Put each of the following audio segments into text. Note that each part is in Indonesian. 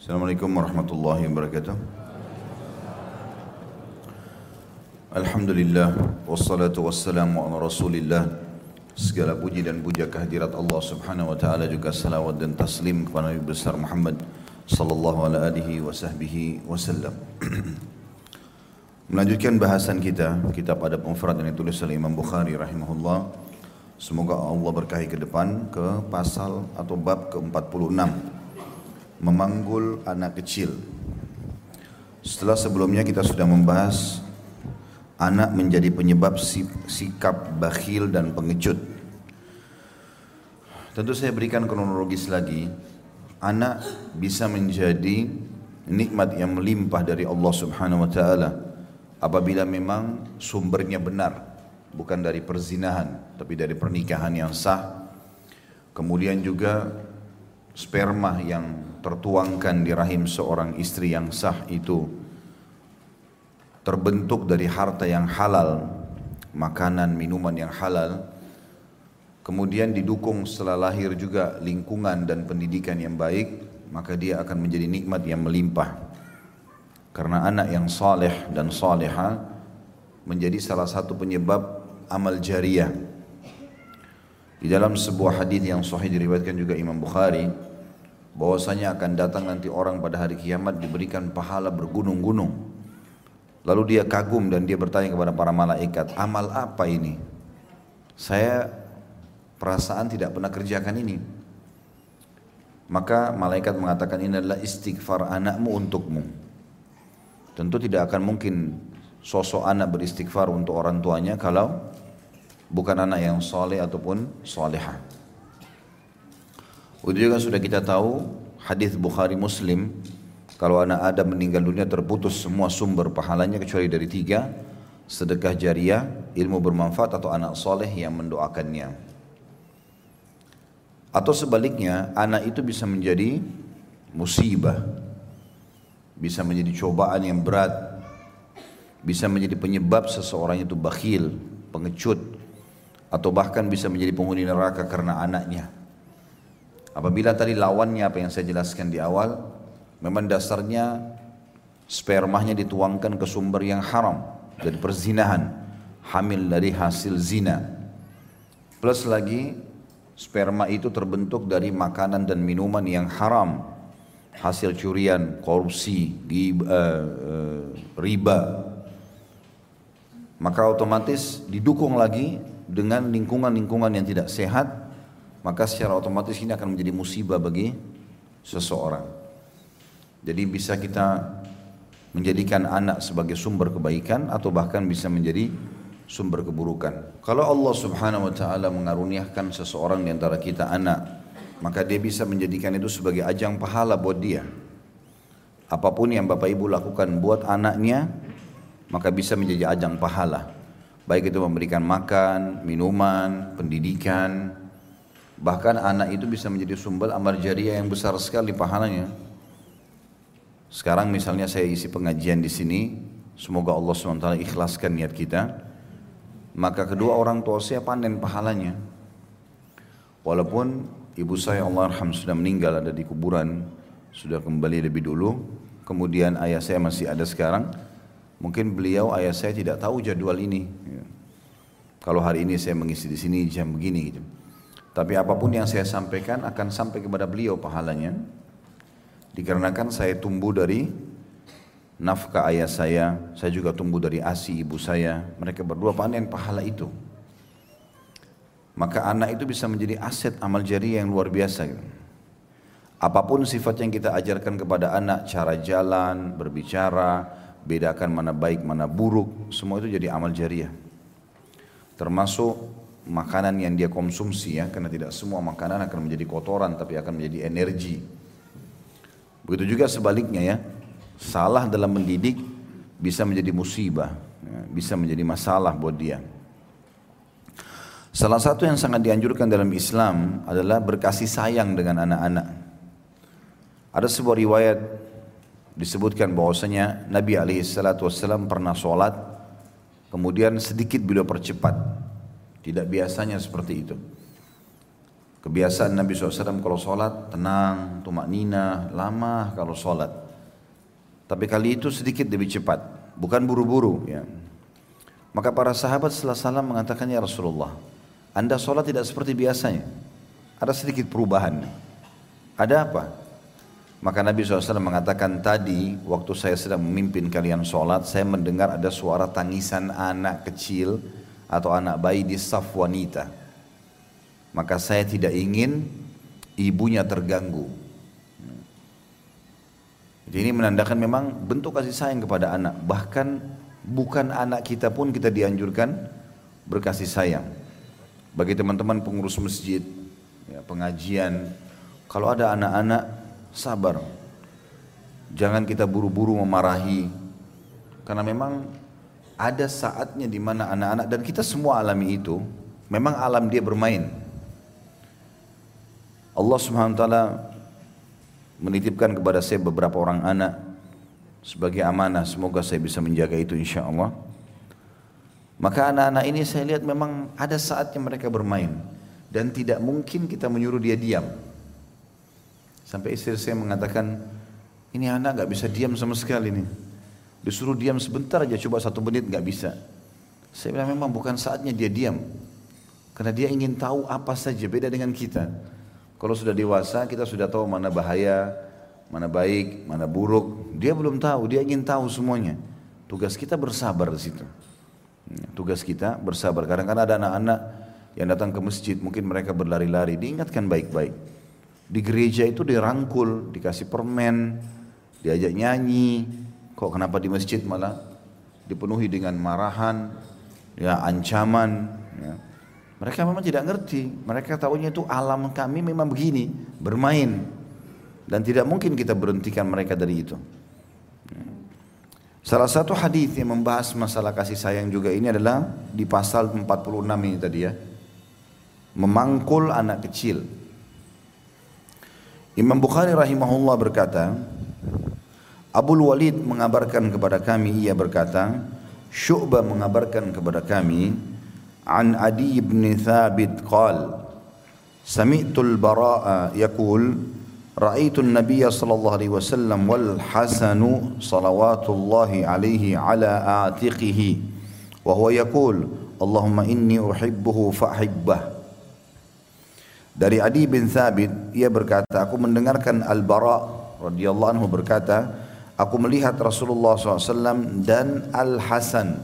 Assalamualaikum warahmatullahi wabarakatuh. Alhamdulillah wassalatu wassalamu ala Rasulillah. Segala puji dan puja kehadirat Allah Subhanahu wa taala juga salawat dan taslim kepada Nabi besar Muhammad sallallahu alaihi wasallam. Melanjutkan bahasan kita kitab adab mufrad yang ditulis oleh Imam Bukhari rahimahullah. Semoga Allah berkahi ke depan ke pasal atau bab ke-46 memanggul anak kecil. Setelah sebelumnya kita sudah membahas anak menjadi penyebab sikap bakhil dan pengecut. Tentu saya berikan kronologis lagi. Anak bisa menjadi nikmat yang melimpah dari Allah Subhanahu wa taala apabila memang sumbernya benar, bukan dari perzinahan, tapi dari pernikahan yang sah. Kemudian juga sperma yang tertuangkan di rahim seorang istri yang sah itu terbentuk dari harta yang halal, makanan, minuman yang halal, kemudian didukung setelah lahir juga lingkungan dan pendidikan yang baik, maka dia akan menjadi nikmat yang melimpah. Karena anak yang saleh dan saleha menjadi salah satu penyebab amal jariah. Di dalam sebuah hadis yang sahih diriwayatkan juga Imam Bukhari, bahwasanya akan datang nanti orang pada hari kiamat diberikan pahala bergunung-gunung. Lalu dia kagum dan dia bertanya kepada para malaikat, amal apa ini? Saya perasaan tidak pernah kerjakan ini. Maka malaikat mengatakan ini adalah istighfar anakmu untukmu. Tentu tidak akan mungkin sosok anak beristighfar untuk orang tuanya kalau bukan anak yang soleh ataupun solehah. Itu juga sudah kita tahu hadis Bukhari Muslim kalau anak Adam meninggal dunia terputus semua sumber pahalanya kecuali dari tiga sedekah jariah, ilmu bermanfaat atau anak soleh yang mendoakannya. Atau sebaliknya anak itu bisa menjadi musibah, bisa menjadi cobaan yang berat, bisa menjadi penyebab seseorang itu bakhil, pengecut, atau bahkan bisa menjadi penghuni neraka karena anaknya. Apabila tadi lawannya apa yang saya jelaskan di awal, memang dasarnya spermanya dituangkan ke sumber yang haram dari perzinahan, hamil dari hasil zina. Plus lagi sperma itu terbentuk dari makanan dan minuman yang haram, hasil curian, korupsi, riba. Maka otomatis didukung lagi dengan lingkungan-lingkungan yang tidak sehat maka secara otomatis ini akan menjadi musibah bagi seseorang. Jadi bisa kita menjadikan anak sebagai sumber kebaikan atau bahkan bisa menjadi sumber keburukan. Kalau Allah Subhanahu wa taala mengaruniakan seseorang di antara kita anak, maka dia bisa menjadikan itu sebagai ajang pahala buat dia. Apa pun yang Bapak Ibu lakukan buat anaknya, maka bisa menjadi ajang pahala. Baik itu memberikan makan, minuman, pendidikan, Bahkan anak itu bisa menjadi sumber amal jariah yang besar sekali pahalanya. Sekarang misalnya saya isi pengajian di sini, semoga Allah SWT ikhlaskan niat kita. Maka kedua orang tua saya panen pahalanya. Walaupun ibu saya Allah Arham sudah meninggal ada di kuburan, sudah kembali lebih dulu. Kemudian ayah saya masih ada sekarang. Mungkin beliau ayah saya tidak tahu jadwal ini. Kalau hari ini saya mengisi di sini jam begini gitu. Tapi apa pun yang saya sampaikan akan sampai kepada beliau pahalanya. Dikarenakan saya tumbuh dari nafkah ayah saya, saya juga tumbuh dari asi ibu saya. Mereka berdua panen pahala itu. Maka anak itu bisa menjadi aset amal jari yang luar biasa. Apa pun sifat yang kita ajarkan kepada anak, cara jalan, berbicara, bedakan mana baik, mana buruk, semua itu jadi amal jariah. Termasuk makanan yang dia konsumsi ya karena tidak semua makanan akan menjadi kotoran tapi akan menjadi energi. Begitu juga sebaliknya ya salah dalam mendidik bisa menjadi musibah ya, bisa menjadi masalah buat dia. Salah satu yang sangat dianjurkan dalam Islam adalah berkasih sayang dengan anak-anak. Ada sebuah riwayat disebutkan bahwasanya Nabi alaihi pernah sholat kemudian sedikit beliau percepat tidak biasanya seperti itu. Kebiasaan Nabi SAW kalau sholat tenang, tumak nina, lama kalau sholat. Tapi kali itu sedikit lebih cepat, bukan buru-buru. Ya. Maka para sahabat setelah salam mengatakan ya Rasulullah, anda sholat tidak seperti biasanya. Ada sedikit perubahan. Ada apa? Maka Nabi SAW mengatakan tadi waktu saya sedang memimpin kalian sholat, saya mendengar ada suara tangisan anak kecil atau anak bayi di saf wanita. Maka saya tidak ingin ibunya terganggu. Jadi ini menandakan memang bentuk kasih sayang kepada anak. Bahkan bukan anak kita pun kita dianjurkan berkasih sayang. Bagi teman-teman pengurus masjid, ya, pengajian, kalau ada anak-anak sabar. Jangan kita buru-buru memarahi. Karena memang ada saatnya di mana anak-anak dan kita semua alami itu, memang alam dia bermain. Allah Subhanahu wa taala menitipkan kepada saya beberapa orang anak sebagai amanah. Semoga saya bisa menjaga itu insya Allah. Maka anak-anak ini saya lihat memang ada saatnya mereka bermain dan tidak mungkin kita menyuruh dia diam. Sampai istri saya mengatakan, ini anak nggak bisa diam sama sekali nih. Disuruh diam sebentar aja, coba satu menit nggak bisa. Saya bilang memang bukan saatnya dia diam. Karena dia ingin tahu apa saja, beda dengan kita. Kalau sudah dewasa kita sudah tahu mana bahaya, mana baik, mana buruk. Dia belum tahu, dia ingin tahu semuanya. Tugas kita bersabar di situ. Ya, tugas kita bersabar. Kadang-kadang ada anak-anak yang datang ke masjid, mungkin mereka berlari-lari, diingatkan baik-baik. Di gereja itu dirangkul, dikasih permen, diajak nyanyi. Kok kenapa di masjid malah dipenuhi dengan marahan, ya ancaman, ya. Mereka memang tidak ngerti. Mereka tahunya itu alam kami memang begini, bermain. Dan tidak mungkin kita berhentikan mereka dari itu. Salah satu hadis yang membahas masalah kasih sayang juga ini adalah di pasal 46 ini tadi ya. Memangkul anak kecil. Imam Bukhari rahimahullah berkata, Abul Walid mengabarkan kepada kami ia berkata Syu'bah mengabarkan kepada kami An Adi bin Thabit qal Sami'tul bara'a yaqul Ra'aitu an-nabiyya sallallahu alaihi wasallam wal Hasan salawatullahi alaihi ala atiqihi wa huwa yaqul Allahumma inni uhibbuhu fahibbah. Dari Adi bin Thabit ia berkata aku mendengarkan Al-Bara radhiyallahu anhu berkata aku melihat Rasulullah SAW dan Al-Hasan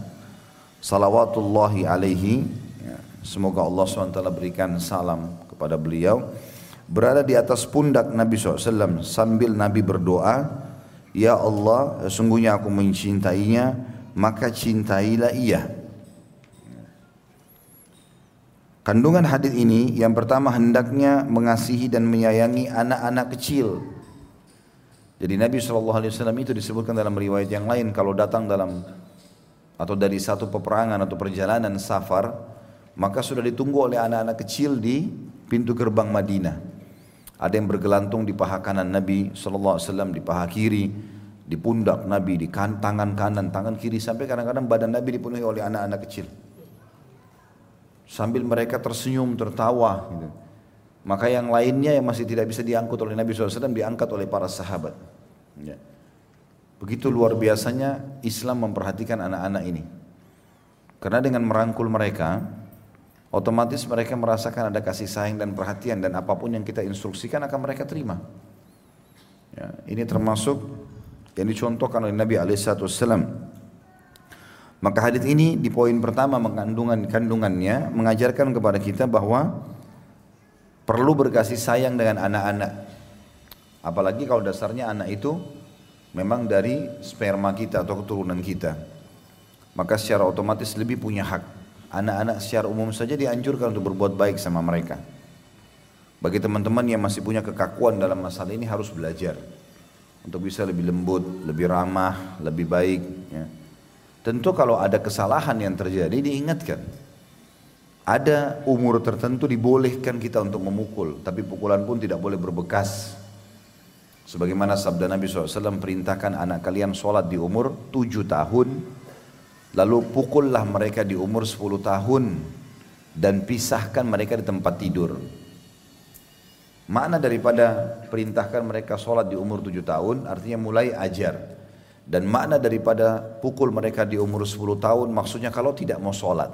salawatullahi alaihi. Ya, semoga Allah SWT berikan salam kepada beliau. Berada di atas pundak Nabi SAW sambil Nabi berdoa Ya Allah sungguhnya aku mencintainya maka cintailah ia. Kandungan hadis ini yang pertama hendaknya mengasihi dan menyayangi anak-anak kecil. Jadi Nabi SAW itu disebutkan dalam riwayat yang lain kalau datang dalam atau dari satu peperangan atau perjalanan safar maka sudah ditunggu oleh anak-anak kecil di pintu gerbang Madinah. Ada yang bergelantung di paha kanan Nabi SAW di paha kiri di pundak Nabi di kan, tangan kanan tangan kiri sampai kadang-kadang badan Nabi dipenuhi oleh anak-anak kecil. Sambil mereka tersenyum tertawa gitu. maka yang lainnya yang masih tidak bisa diangkut oleh Nabi SAW diangkat oleh para sahabat ya. Begitu luar biasanya Islam memperhatikan anak-anak ini. Karena dengan merangkul mereka, otomatis mereka merasakan ada kasih sayang dan perhatian dan apa pun yang kita instruksikan akan mereka terima. Ya, ini termasuk yang dicontohkan oleh Nabi Alaihissalam. Maka hadis ini di poin pertama mengandungan kandungannya mengajarkan kepada kita bahwa perlu berkasih sayang dengan anak-anak. Apalagi kalau dasarnya anak itu memang dari sperma kita atau keturunan kita. Maka secara otomatis lebih punya hak. Anak-anak secara umum saja dianjurkan untuk berbuat baik sama mereka. Bagi teman-teman yang masih punya kekakuan dalam masalah ini harus belajar. Untuk bisa lebih lembut, lebih ramah, lebih baik. Ya. Tentu kalau ada kesalahan yang terjadi diingatkan. Ada umur tertentu dibolehkan kita untuk memukul. Tapi pukulan pun tidak boleh berbekas. Sebagaimana sabda Nabi SAW perintahkan anak kalian sholat di umur 7 tahun. Lalu pukullah mereka di umur 10 tahun. Dan pisahkan mereka di tempat tidur. Makna daripada perintahkan mereka sholat di umur tujuh tahun artinya mulai ajar. Dan makna daripada pukul mereka di umur 10 tahun maksudnya kalau tidak mau sholat.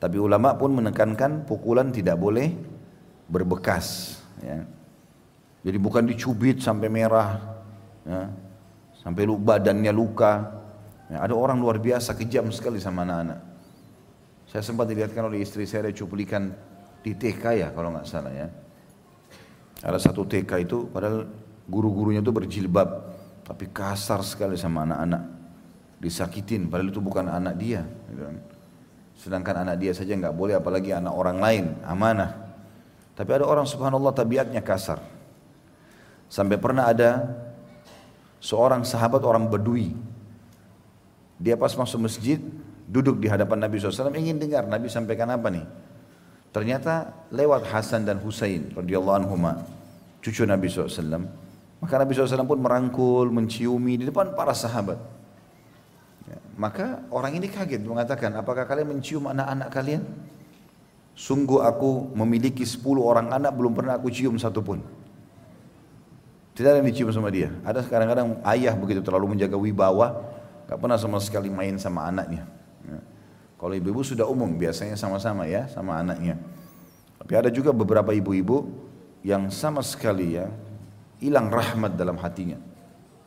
Tapi ulama pun menekankan pukulan tidak boleh berbekas. Ya. Jadi bukan dicubit sampai merah, ya. sampai lu badannya luka. Ya, ada orang luar biasa kejam sekali sama anak-anak. Saya sempat dilihatkan oleh istri saya ada cuplikan di TK ya kalau nggak salah ya. Ada satu TK itu padahal guru-gurunya itu berjilbab tapi kasar sekali sama anak-anak. Disakitin padahal itu bukan anak dia. Gitu kan. Sedangkan anak dia saja nggak boleh apalagi anak orang lain, amanah. Tapi ada orang subhanallah tabiatnya kasar. Sampai pernah ada seorang sahabat orang Badui. Dia pas masuk masjid, duduk di hadapan Nabi SAW ingin dengar Nabi sampaikan apa nih. Ternyata lewat Hasan dan Husain radhiyallahu anhuma, cucu Nabi SAW. Maka Nabi SAW pun merangkul, menciumi di depan para sahabat. Ya, maka orang ini kaget mengatakan, apakah kalian mencium anak-anak kalian? Sungguh aku memiliki 10 orang anak belum pernah aku cium satu pun. Tidak ada yang dicium sama dia. Ada kadang-kadang ayah begitu terlalu menjaga wibawa, gak pernah sama sekali main sama anaknya. Kalau ibu-ibu sudah umum biasanya sama-sama ya sama anaknya. Tapi ada juga beberapa ibu-ibu yang sama sekali ya hilang rahmat dalam hatinya.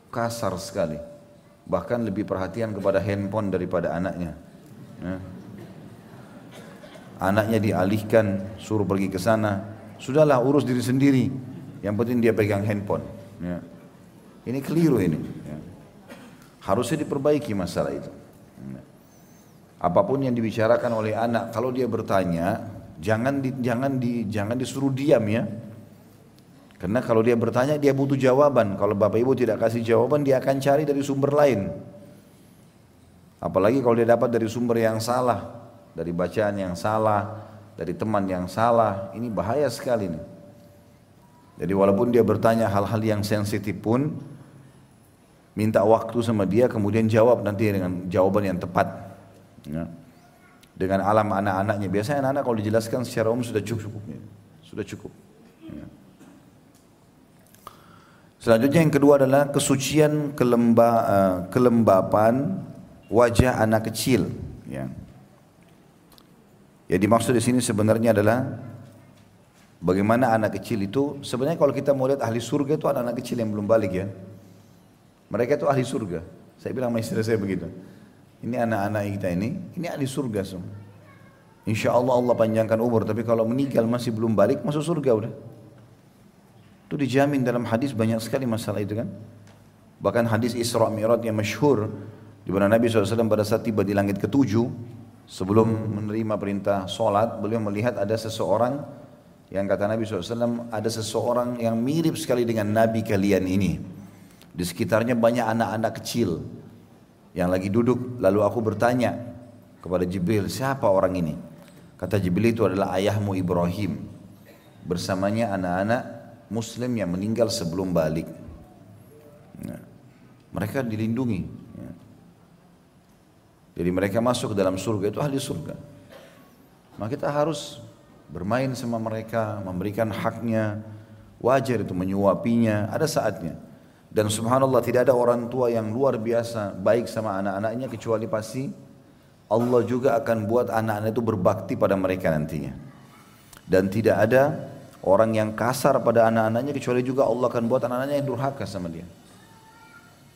Kasar sekali. Bahkan lebih perhatian kepada handphone daripada anaknya. Ya. Anaknya dialihkan, suruh pergi ke sana. Sudahlah urus diri sendiri. Yang penting dia pegang handphone. Ya. Ini keliru ini. Ya. Harusnya diperbaiki masalah itu. Ya apa pun yang dibicarakan oleh anak kalau dia bertanya jangan di, jangan di, jangan disuruh diam ya karena kalau dia bertanya dia butuh jawaban kalau bapak ibu tidak kasih jawaban dia akan cari dari sumber lain apalagi kalau dia dapat dari sumber yang salah dari bacaan yang salah dari teman yang salah ini bahaya sekali nih jadi walaupun dia bertanya hal-hal yang sensitif pun minta waktu sama dia kemudian jawab nanti dengan jawaban yang tepat Ya. Dengan alam anak-anaknya. Biasanya anak-anak kalau dijelaskan secara umum sudah cukup. Ya. Sudah cukup. Ya. Selanjutnya yang kedua adalah kesucian kelemba, uh, kelembapan wajah anak kecil. Ya. Ya dimaksud di sini sebenarnya adalah bagaimana anak kecil itu sebenarnya kalau kita mau lihat ahli surga itu anak-anak kecil yang belum balik ya. Mereka itu ahli surga. Saya bilang sama istri saya begitu. Ini anak-anak kita ini, ini ahli surga semua. Insya Allah Allah panjangkan umur, tapi kalau meninggal masih belum balik, masuk surga udah. Itu dijamin dalam hadis banyak sekali masalah itu kan. Bahkan hadis Isra Mi'raj yang masyhur di mana Nabi SAW pada saat tiba di langit ketujuh sebelum menerima perintah sholat beliau melihat ada seseorang yang kata Nabi SAW ada seseorang yang mirip sekali dengan Nabi kalian ini. Di sekitarnya banyak anak-anak kecil yang lagi duduk. Lalu aku bertanya kepada Jibril siapa orang ini? Kata Jibril itu adalah ayahmu Ibrahim. Bersamanya anak-anak muslim yang meninggal sebelum balik. Nah, mereka dilindungi. Ya. jadi mereka masuk ke dalam surga itu ahli surga. Maka kita harus bermain sama mereka memberikan haknya wajar itu menyuapinya ada saatnya dan subhanallah tidak ada orang tua yang luar biasa baik sama anak-anaknya kecuali pasti Allah juga akan buat anak-anak itu berbakti pada mereka nantinya. Dan tidak ada orang yang kasar pada anak-anaknya kecuali juga Allah akan buat anak-anaknya yang durhaka sama dia.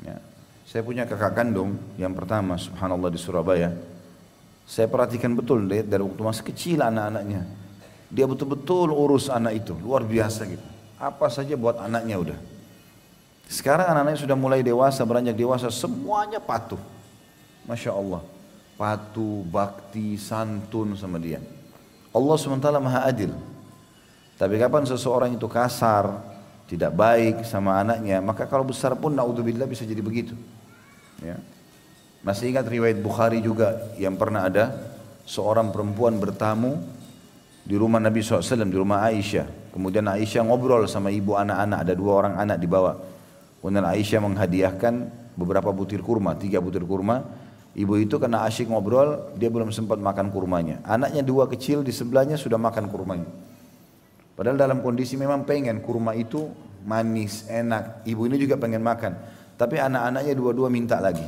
Ya. Saya punya kakak kandung yang pertama subhanallah di Surabaya. Saya perhatikan betul dari waktu masih kecil anak-anaknya. Dia betul-betul urus anak itu, luar biasa gitu. Apa saja buat anaknya udah. Sekarang anak-anaknya sudah mulai dewasa, beranjak dewasa, semuanya patuh. Masya Allah. Patuh, bakti, santun sama dia. Allah SWT maha adil. Tapi kapan seseorang itu kasar, tidak baik sama anaknya, maka kalau besar pun naudzubillah bisa jadi begitu. Ya. Masih ingat riwayat Bukhari juga yang pernah ada seorang perempuan bertamu di rumah Nabi SAW, di rumah Aisyah. Kemudian Aisyah ngobrol sama ibu anak-anak, ada dua orang anak di bawah. Kemudian Aisyah menghadiahkan beberapa butir kurma, tiga butir kurma. Ibu itu karena asyik ngobrol, dia belum sempat makan kurmanya. Anaknya dua kecil di sebelahnya sudah makan kurmanya. Padahal dalam kondisi memang pengen kurma itu manis, enak. Ibu ini juga pengen makan. Tapi anak-anaknya dua-dua minta lagi.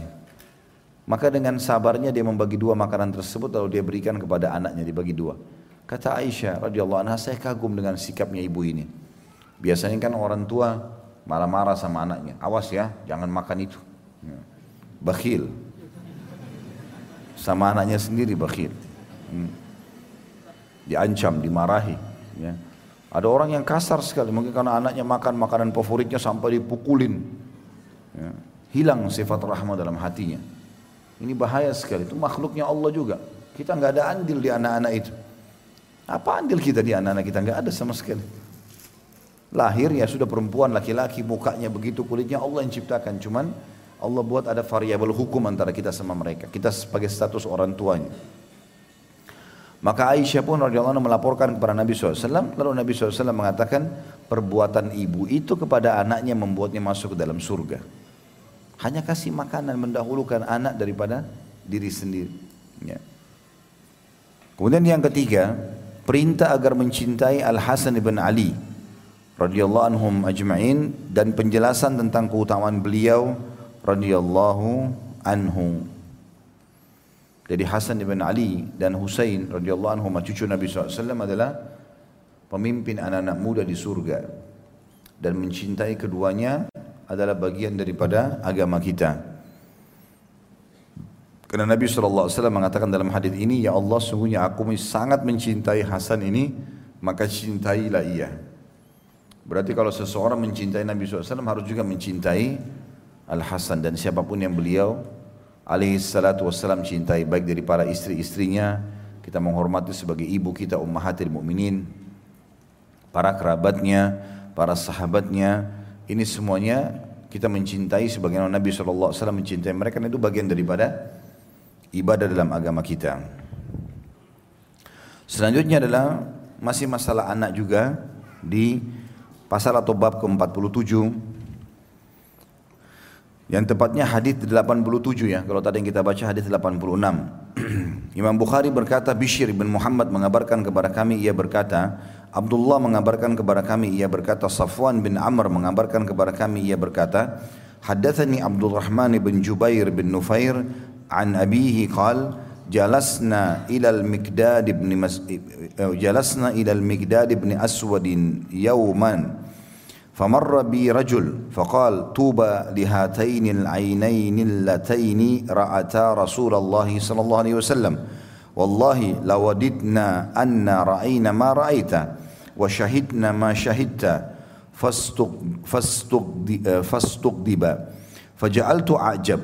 Maka dengan sabarnya dia membagi dua makanan tersebut lalu dia berikan kepada anaknya dibagi dua. Kata Aisyah radhiyallahu anha, saya kagum dengan sikapnya ibu ini. Biasanya kan orang tua marah-marah sama anaknya. Awas ya, jangan makan itu. Ya. Bakhil. Sama anaknya sendiri bakhil. Hmm. Diancam, dimarahi. Ya. Ada orang yang kasar sekali, mungkin karena anaknya makan makanan favoritnya sampai dipukulin. Ya. Hilang sifat rahmah dalam hatinya. Ini bahaya sekali, itu makhluknya Allah juga. Kita nggak ada andil di anak-anak itu. Apa andil kita di anak-anak kita? Nggak ada sama sekali. Lahir ya sudah perempuan, laki-laki, mukanya begitu, kulitnya Allah yang ciptakan. Cuman Allah buat ada variabel hukum antara kita sama mereka. Kita sebagai status orang tuanya. Maka Aisyah pun radhiyallahu anha melaporkan kepada Nabi SAW. Lalu Nabi SAW mengatakan perbuatan ibu itu kepada anaknya membuatnya masuk ke dalam surga. Hanya kasih makanan mendahulukan anak daripada diri sendiri. Ya. Kemudian yang ketiga, perintah agar mencintai Al Hasan ibn Ali radhiyallahu anhum ajma'in dan penjelasan tentang keutamaan beliau radhiyallahu anhu. Jadi Hasan ibn Ali dan Husain radhiyallahu anhum cucu Nabi SAW adalah pemimpin anak-anak muda di surga dan mencintai keduanya adalah bagian daripada agama kita. Karena Nabi SAW mengatakan dalam hadis ini, Ya Allah sungguhnya aku sangat mencintai Hasan ini, maka cintailah ia. Berarti kalau seseorang mencintai Nabi SAW harus juga mencintai Al-Hasan dan siapa pun yang beliau alaihi salatu wassalam cintai baik dari para istri-istrinya kita menghormati sebagai ibu kita ummahatil mukminin para kerabatnya para sahabatnya ini semuanya kita mencintai sebagaimana Nabi SAW mencintai mereka itu bagian daripada ibadah dalam agama kita. Selanjutnya adalah masih masalah anak juga di pasal atau bab ke-47 yang tepatnya hadis 87 ya. Kalau tadi yang kita baca hadis 86. Imam Bukhari berkata Bishr bin Muhammad mengabarkan kepada kami ia berkata Abdullah mengabarkan kepada kami ia berkata Safwan bin Amr mengabarkan kepada kami ia berkata Haddathani Abdurrahman bin Jubair bin Nufair عن أبيه قال جلسنا إلى المقداد بن مس... جلسنا إلى المقداد بن أسود يوما فمر بي رجل فقال طوبى لهاتين العينين اللتين رأتا رسول الله صلى الله عليه وسلم. والله لوددنا أن رأينا ما رأيت وشهدنا ما شهدت. فاستقدب. فجعلت أعجب.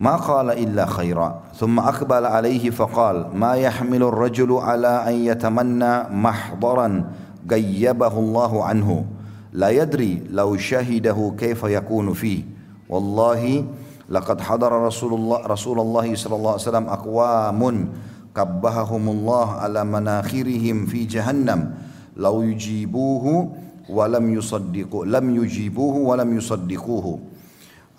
ما قال إلا خيرا ثم أقبل عليه فقال ما يحمل الرجل على أن يتمنى محضرا غيبه الله عنه لا يدري لو شهده كيف يكون فيه والله لقد حضر رسول الله رسول الله صلى الله عليه وسلم أقوام كبههم الله على مناخرهم في جهنم لو يجيبوه ولم يصدقوا لم يجيبوه ولم يصدقوه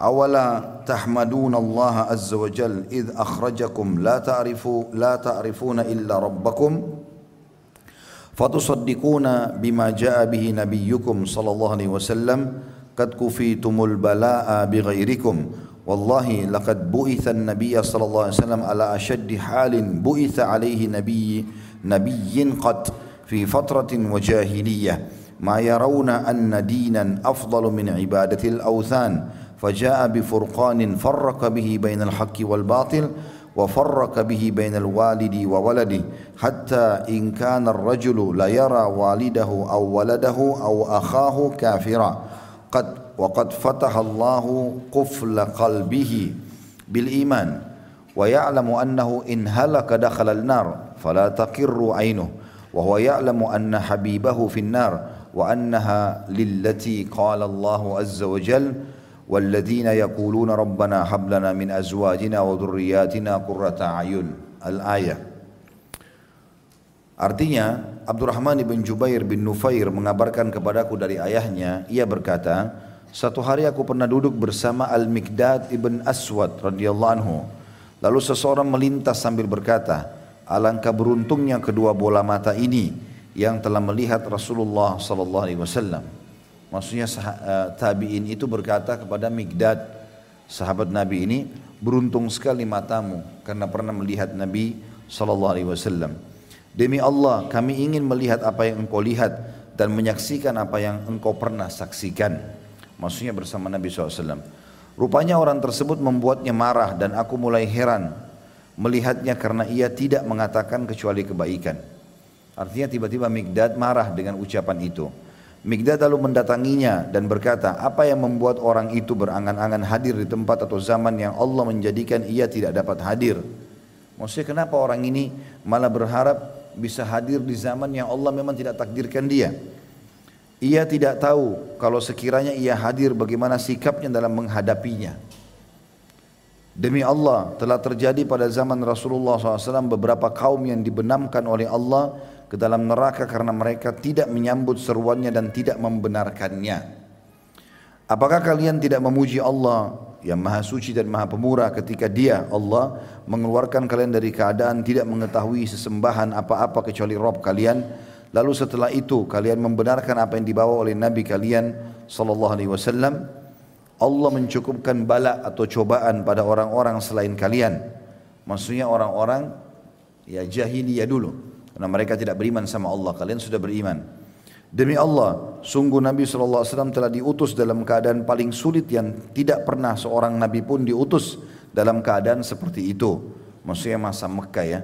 أولا تحمدون الله عز وجل إذ أخرجكم لا تعرفوا لا تعرفون إلا ربكم فتصدقون بما جاء به نبيكم صلى الله عليه وسلم قد كفيتم البلاء بغيركم والله لقد بؤث النبي صلى الله عليه وسلم على أشد حال بؤث عليه نبي نبي قد في فترة وجاهلية ما يرون أن دينا أفضل من عبادة الأوثان. فجاء بفرقان فرق به بين الحق والباطل وفرق به بين الوالد وولده حتى إن كان الرجل ليرى والده أو ولده أو أخاه كافرا. قد وقد فتح الله قفل قلبه بالإيمان ويعلم أنه إن هلك دخل النار فلا تقر عينه. وهو يعلم أن حبيبه في النار وأنها للتي قال الله عز وجل والذين يقولون ربنا هب لنا من أزواجنا وذرياتنا قرة أعين الآية Artinya Abdurrahman bin Jubair bin Nufair mengabarkan kepadaku dari ayahnya ia berkata satu hari aku pernah duduk bersama Al-Mikdad ibn Aswad radhiyallahu anhu lalu seseorang melintas sambil berkata alangkah beruntungnya kedua bola mata ini yang telah melihat Rasulullah sallallahu alaihi wasallam. Maksudnya uh, tabi'in itu berkata kepada Migdad, sahabat Nabi ini, beruntung sekali matamu karena pernah melihat Nabi sallallahu alaihi wasallam. Demi Allah, kami ingin melihat apa yang engkau lihat dan menyaksikan apa yang engkau pernah saksikan. Maksudnya bersama Nabi SAW. Rupanya orang tersebut membuatnya marah dan aku mulai heran melihatnya karena ia tidak mengatakan kecuali kebaikan. Artinya tiba-tiba Migdad marah dengan ucapan itu. Migdad lalu mendatanginya dan berkata, apa yang membuat orang itu berangan-angan hadir di tempat atau zaman yang Allah menjadikan ia tidak dapat hadir? Maksudnya kenapa orang ini malah berharap bisa hadir di zaman yang Allah memang tidak takdirkan dia. Ia tidak tahu kalau sekiranya ia hadir bagaimana sikapnya dalam menghadapinya. Demi Allah telah terjadi pada zaman Rasulullah SAW beberapa kaum yang dibenamkan oleh Allah ke dalam neraka karena mereka tidak menyambut seruannya dan tidak membenarkannya. Apakah kalian tidak memuji Allah yang maha suci dan maha pemurah ketika dia Allah mengeluarkan kalian dari keadaan tidak mengetahui sesembahan apa-apa kecuali Rob kalian? Lalu setelah itu kalian membenarkan apa yang dibawa oleh Nabi kalian sallallahu alaihi wasallam? Allah mencukupkan bala atau cobaan pada orang-orang selain kalian. Maksudnya orang-orang ya jahiliyah dulu karena mereka tidak beriman sama Allah kalian sudah beriman Demi Allah, sungguh Nabi SAW telah diutus dalam keadaan paling sulit yang tidak pernah seorang Nabi pun diutus dalam keadaan seperti itu. Maksudnya masa Mekah ya.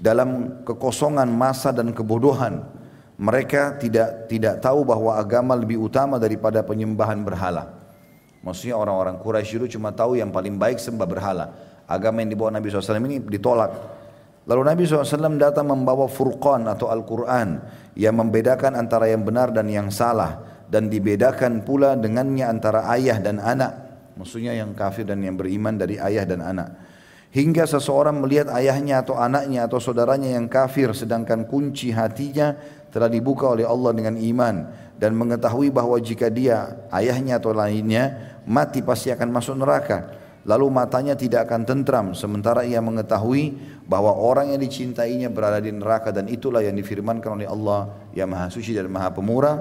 Dalam kekosongan masa dan kebodohan, mereka tidak tidak tahu bahwa agama lebih utama daripada penyembahan berhala. Maksudnya orang-orang Quraisy itu cuma tahu yang paling baik sembah berhala. Agama yang dibawa Nabi SAW ini ditolak Lalu Nabi SAW datang membawa Furqan atau Al-Quran yang membedakan antara yang benar dan yang salah dan dibedakan pula dengannya antara ayah dan anak maksudnya yang kafir dan yang beriman dari ayah dan anak. Hingga seseorang melihat ayahnya atau anaknya atau saudaranya yang kafir sedangkan kunci hatinya telah dibuka oleh Allah dengan iman dan mengetahui bahwa jika dia ayahnya atau lainnya mati pasti akan masuk neraka lalu matanya tidak akan tentram sementara ia mengetahui bahwa orang yang dicintainya berada di neraka dan itulah yang difirmankan oleh Allah yang Maha Suci dan Maha Pemurah.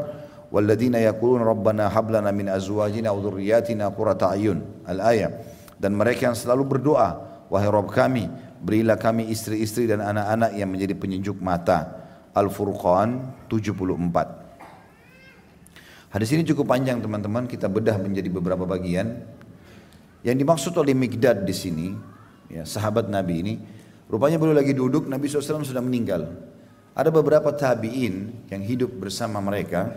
Walladzina yaqulun rabbana hab lana min azwajina wa dhurriyyatina ayun. Al-ayah. Dan mereka yang selalu berdoa wahai Rabb kami berilah kami istri-istri dan anak-anak yang menjadi penyejuk mata. Al-Furqan 74 Hadis ini cukup panjang teman-teman, kita bedah menjadi beberapa bagian. Yang dimaksud oleh Migdad di sini, ya, sahabat Nabi ini, rupanya beliau lagi duduk, Nabi SAW sudah meninggal. Ada beberapa tabi'in yang hidup bersama mereka.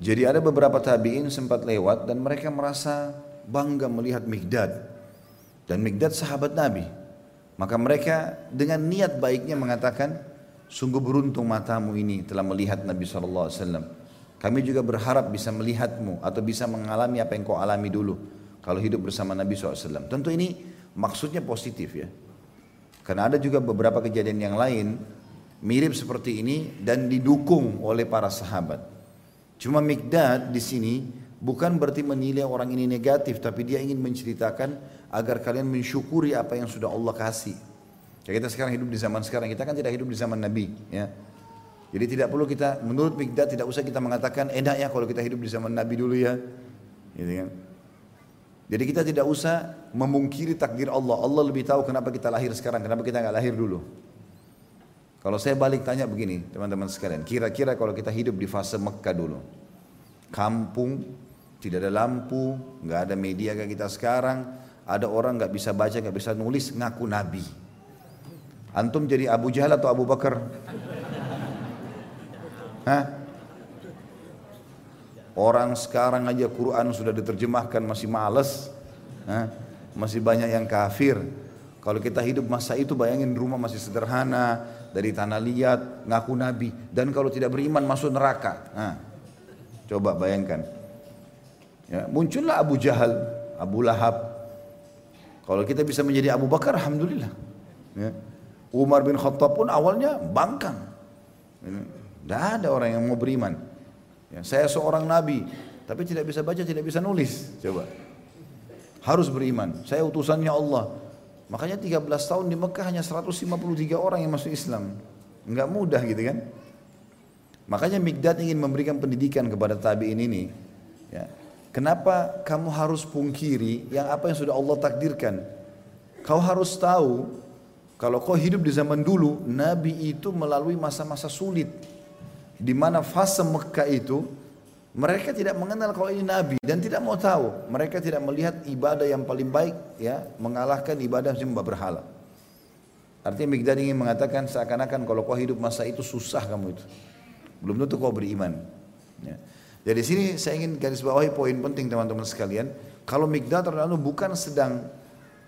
Jadi ada beberapa tabi'in sempat lewat dan mereka merasa bangga melihat Migdad. Dan Migdad sahabat Nabi. Maka mereka dengan niat baiknya mengatakan, sungguh beruntung matamu ini telah melihat Nabi SAW. Kami juga berharap bisa melihatmu atau bisa mengalami apa yang kau alami dulu kalau hidup bersama Nabi SAW. Tentu ini maksudnya positif ya. Karena ada juga beberapa kejadian yang lain mirip seperti ini dan didukung oleh para sahabat. Cuma Mikdad di sini bukan berarti menilai orang ini negatif, tapi dia ingin menceritakan agar kalian mensyukuri apa yang sudah Allah kasih. Kayak kita sekarang hidup di zaman sekarang, kita kan tidak hidup di zaman Nabi, ya. Jadi tidak perlu kita, menurut Mikdad tidak usah kita mengatakan enak ya kalau kita hidup di zaman Nabi dulu ya. Gitu kan. Jadi kita tidak usah memungkiri takdir Allah. Allah lebih tahu kenapa kita lahir sekarang, kenapa kita nggak lahir dulu. Kalau saya balik tanya begini, teman-teman sekalian, kira-kira kalau kita hidup di fase Mekah dulu, kampung, tidak ada lampu, nggak ada media kayak kita sekarang, ada orang nggak bisa baca, nggak bisa nulis, ngaku Nabi. Antum jadi Abu Jahal atau Abu Bakar? Hah? Orang sekarang aja Quran sudah diterjemahkan masih males. Hah? Masih banyak yang kafir. Kalau kita hidup masa itu bayangin rumah masih sederhana, dari tanah liat, ngaku nabi. Dan kalau tidak beriman masuk neraka. Nah, coba bayangkan. Ya, muncullah Abu Jahal, Abu Lahab. Kalau kita bisa menjadi Abu Bakar, Alhamdulillah. Ya. Umar bin Khattab pun awalnya bangkang. Tidak ada orang yang mau beriman. Ya, saya seorang nabi, tapi tidak bisa baca, tidak bisa nulis. Coba. Harus beriman. Saya utusannya Allah. Makanya 13 tahun di Mekah hanya 153 orang yang masuk Islam. Enggak mudah gitu kan. Makanya Mikdad ingin memberikan pendidikan kepada tabi'in ini. Ya. Kenapa kamu harus pungkiri yang apa yang sudah Allah takdirkan? Kau harus tahu kalau kau hidup di zaman dulu, Nabi itu melalui masa-masa sulit. Di mana fase Mekah itu mereka tidak mengenal kalau ini nabi dan tidak mau tahu. Mereka tidak melihat ibadah yang paling baik ya mengalahkan ibadah sembah berhala. Artinya Migdad ingin mengatakan seakan-akan kalau kau hidup masa itu susah kamu itu. Belum tentu kau beriman. Ya. Jadi sini saya ingin garis bawahi poin penting teman-teman sekalian. Kalau Migdad terlalu bukan sedang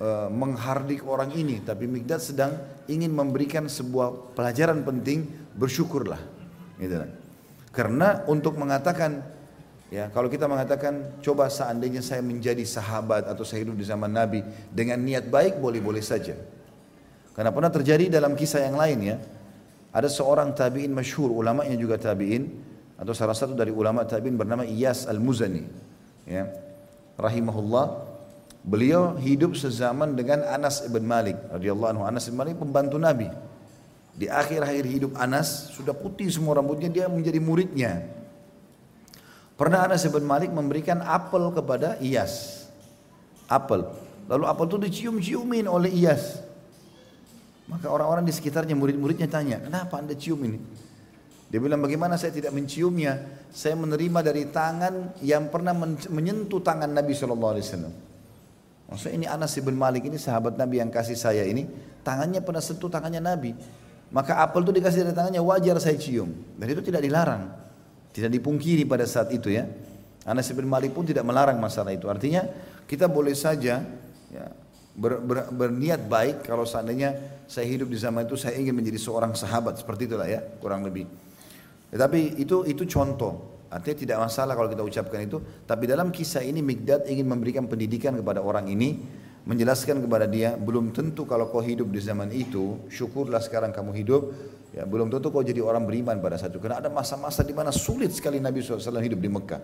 uh, menghardik orang ini, tapi Migdad sedang ingin memberikan sebuah pelajaran penting, bersyukurlah. Gitu kan. Karena untuk mengatakan Ya, kalau kita mengatakan coba seandainya saya menjadi sahabat atau saya hidup di zaman Nabi dengan niat baik boleh-boleh saja. Karena pernah terjadi dalam kisah yang lain ya. Ada seorang tabi'in masyhur, ulamanya juga tabi'in atau salah satu dari ulama tabi'in bernama Iyas Al-Muzani. Ya. Rahimahullah. Beliau hidup sezaman dengan Anas ibn Malik radhiyallahu anhu. Anas ibn Malik pembantu Nabi. Di akhir-akhir hidup Anas sudah putih semua rambutnya dia menjadi muridnya. Pernah Anas bin Malik memberikan apel kepada Iyas. Apel. Lalu apel itu dicium-ciumin oleh Iyas. Maka orang-orang di sekitarnya, murid-muridnya tanya, kenapa anda cium ini? Dia bilang, bagaimana saya tidak menciumnya? Saya menerima dari tangan yang pernah menyentuh tangan Nabi SAW. Maksudnya ini Anas bin Malik ini sahabat Nabi yang kasih saya ini, tangannya pernah sentuh tangannya Nabi. Maka apel itu dikasih dari tangannya, wajar saya cium. Dan itu tidak dilarang. Tidak dipungkiri pada saat itu ya. Anas bin Malik pun tidak melarang masalah itu. Artinya kita boleh saja ya, ber, ber, berniat baik kalau seandainya saya hidup di zaman itu saya ingin menjadi seorang sahabat seperti itulah ya kurang lebih. Tetapi itu itu contoh. Artinya tidak masalah kalau kita ucapkan itu. Tapi dalam kisah ini Migdad ingin memberikan pendidikan kepada orang ini. Menjelaskan kepada dia, belum tentu kalau kau hidup di zaman itu, syukurlah sekarang kamu hidup, Ya, belum tentu kau jadi orang beriman pada satu. Karena ada masa-masa di mana sulit sekali Nabi SAW hidup di Mekah.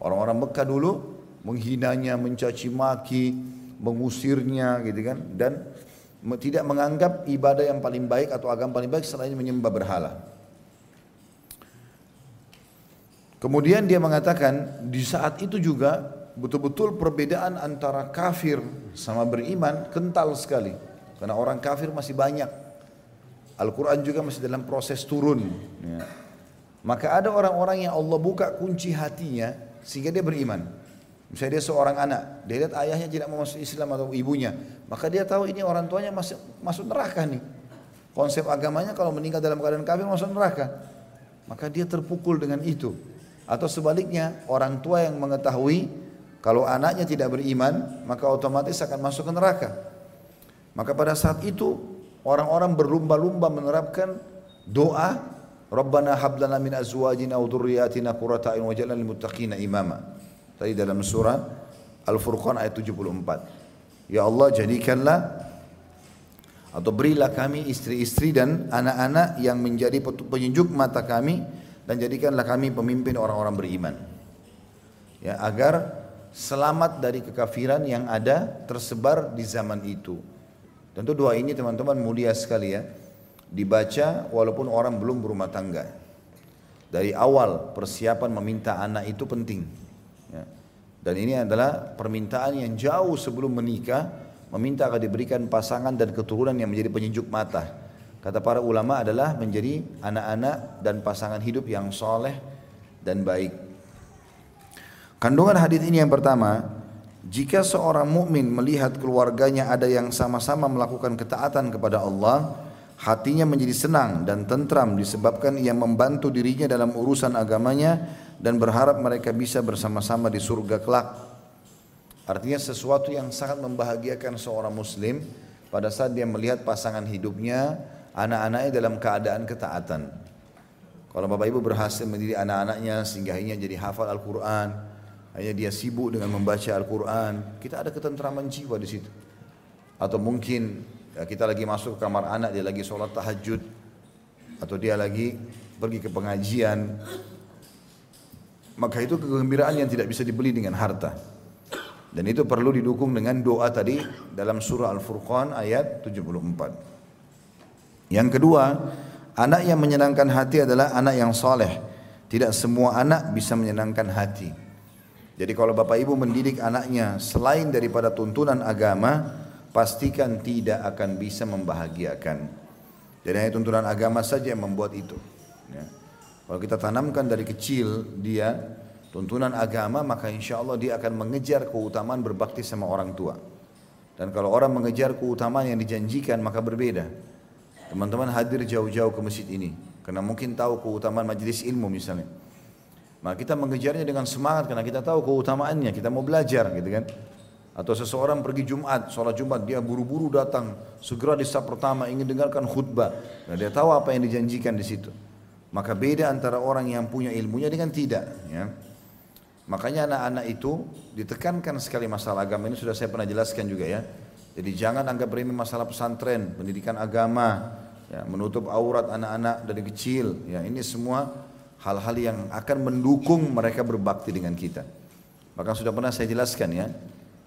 Orang-orang Mekah dulu menghinanya, mencaci maki, mengusirnya gitu kan. Dan tidak menganggap ibadah yang paling baik atau agama paling baik selain menyembah berhala. Kemudian dia mengatakan di saat itu juga betul-betul perbedaan antara kafir sama beriman kental sekali. Karena orang kafir masih banyak Al-Quran juga masih dalam proses turun. Ya. Maka ada orang-orang yang Allah buka kunci hatinya sehingga dia beriman. Misalnya dia seorang anak, dia lihat ayahnya tidak mau masuk Islam atau ibunya, maka dia tahu ini orang tuanya masuk masuk neraka nih. Konsep agamanya kalau meninggal dalam keadaan kafir masuk neraka. Maka dia terpukul dengan itu. Atau sebaliknya, orang tua yang mengetahui kalau anaknya tidak beriman, maka otomatis akan masuk ke neraka. Maka pada saat itu Orang-orang berlumba-lumba menerapkan doa Rabbana hablana min azwajina wa dhurriyyatina qurrata a'yun waj'alna lil muttaqina imama. Tadi dalam surah Al-Furqan ayat 74. Ya Allah jadikanlah atau berilah kami istri-istri dan anak-anak yang menjadi penunjuk mata kami dan jadikanlah kami pemimpin orang-orang beriman. Ya, agar selamat dari kekafiran yang ada tersebar di zaman itu. Tentu doa ini teman-teman mulia sekali ya. Dibaca walaupun orang belum berumah tangga. Dari awal persiapan meminta anak itu penting. Ya. Dan ini adalah permintaan yang jauh sebelum menikah. Meminta akan diberikan pasangan dan keturunan yang menjadi penyejuk mata. Kata para ulama adalah menjadi anak-anak dan pasangan hidup yang soleh dan baik. Kandungan hadis ini yang pertama, jika seorang mukmin melihat keluarganya ada yang sama-sama melakukan ketaatan kepada Allah, hatinya menjadi senang dan tentram disebabkan ia membantu dirinya dalam urusan agamanya dan berharap mereka bisa bersama-sama di surga kelak. Artinya sesuatu yang sangat membahagiakan seorang muslim pada saat dia melihat pasangan hidupnya, anak-anaknya dalam keadaan ketaatan. Kalau bapak ibu berhasil mendidik anak-anaknya sehingga akhirnya jadi hafal Al-Quran, hanya dia sibuk dengan membaca Al-Quran, kita ada ketentraman jiwa di situ. Atau mungkin ya, kita lagi masuk ke kamar anak, dia lagi sholat tahajud, atau dia lagi pergi ke pengajian, maka itu kegembiraan yang tidak bisa dibeli dengan harta. Dan itu perlu didukung dengan doa tadi dalam surah Al-Furqan ayat 74. Yang kedua, Anak yang menyenangkan hati adalah anak yang soleh. Tidak semua anak bisa menyenangkan hati. Jadi kalau bapak ibu mendidik anaknya selain daripada tuntunan agama, pastikan tidak akan bisa membahagiakan. Jadi hanya tuntunan agama saja yang membuat itu. Ya. Kalau kita tanamkan dari kecil dia tuntunan agama maka insya Allah dia akan mengejar keutamaan berbakti sama orang tua. Dan kalau orang mengejar keutamaan yang dijanjikan maka berbeda. Teman-teman hadir jauh-jauh ke masjid ini karena mungkin tahu keutamaan majelis ilmu misalnya. Maka kita mengejarnya dengan semangat karena kita tahu keutamaannya, kita mau belajar gitu kan. Atau seseorang pergi Jumat, sholat Jumat, dia buru-buru datang, segera di saat pertama ingin dengarkan khutbah. Nah, dia tahu apa yang dijanjikan di situ. Maka beda antara orang yang punya ilmunya dengan tidak. Ya. Makanya anak-anak itu ditekankan sekali masalah agama ini sudah saya pernah jelaskan juga ya. Jadi jangan anggap remeh masalah pesantren, pendidikan agama, ya, menutup aurat anak-anak dari kecil. Ya, ini semua hal-hal yang akan mendukung mereka berbakti dengan kita. Maka sudah pernah saya jelaskan ya,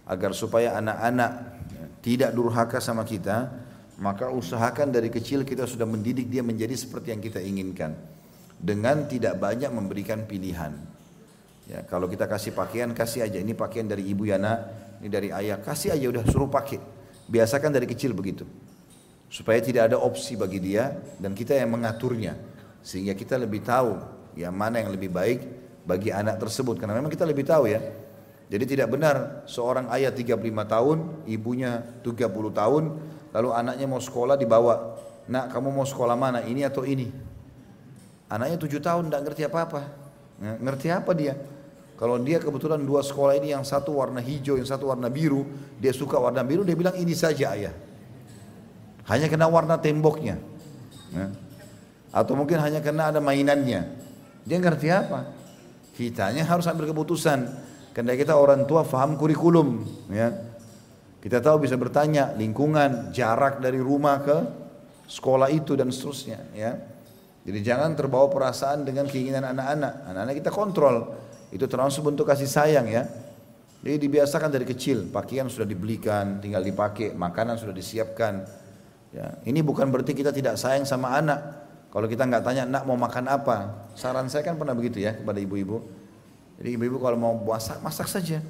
agar supaya anak-anak ya, tidak durhaka sama kita, maka usahakan dari kecil kita sudah mendidik dia menjadi seperti yang kita inginkan dengan tidak banyak memberikan pilihan. Ya, kalau kita kasih pakaian, kasih aja. Ini pakaian dari ibu ya nak, ini dari ayah. Kasih aja udah suruh pakai. Biasakan dari kecil begitu. Supaya tidak ada opsi bagi dia dan kita yang mengaturnya. Sehingga kita lebih tahu ya mana yang lebih baik bagi anak tersebut. Karena memang kita lebih tahu ya. Jadi tidak benar seorang ayah 35 tahun, ibunya 30 tahun, lalu anaknya mau sekolah dibawa. Nak kamu mau sekolah mana? Ini atau ini? Anaknya tujuh tahun tidak ngerti apa-apa. Ya, ngerti apa dia? Kalau dia kebetulan dua sekolah ini yang satu warna hijau, yang satu warna biru, dia suka warna biru, dia bilang ini saja ayah. Hanya kena warna temboknya. Ya. Atau mungkin hanya kena ada mainannya. Dia ngerti apa? Kitanya harus ambil keputusan. Karena kita orang tua faham kurikulum. Ya. Kita tahu bisa bertanya lingkungan, jarak dari rumah ke sekolah itu dan seterusnya. Ya. Jadi jangan terbawa perasaan dengan keinginan anak-anak. Anak-anak kita kontrol. Itu termasuk bentuk kasih sayang ya. Jadi dibiasakan dari kecil, pakaian sudah dibelikan, tinggal dipakai, makanan sudah disiapkan. Ya, ini bukan berarti kita tidak sayang sama anak. Kalau kita nggak tanya, nak mau makan apa? Saran saya kan pernah begitu ya kepada ibu-ibu. Jadi ibu-ibu kalau mau masak, masak saja.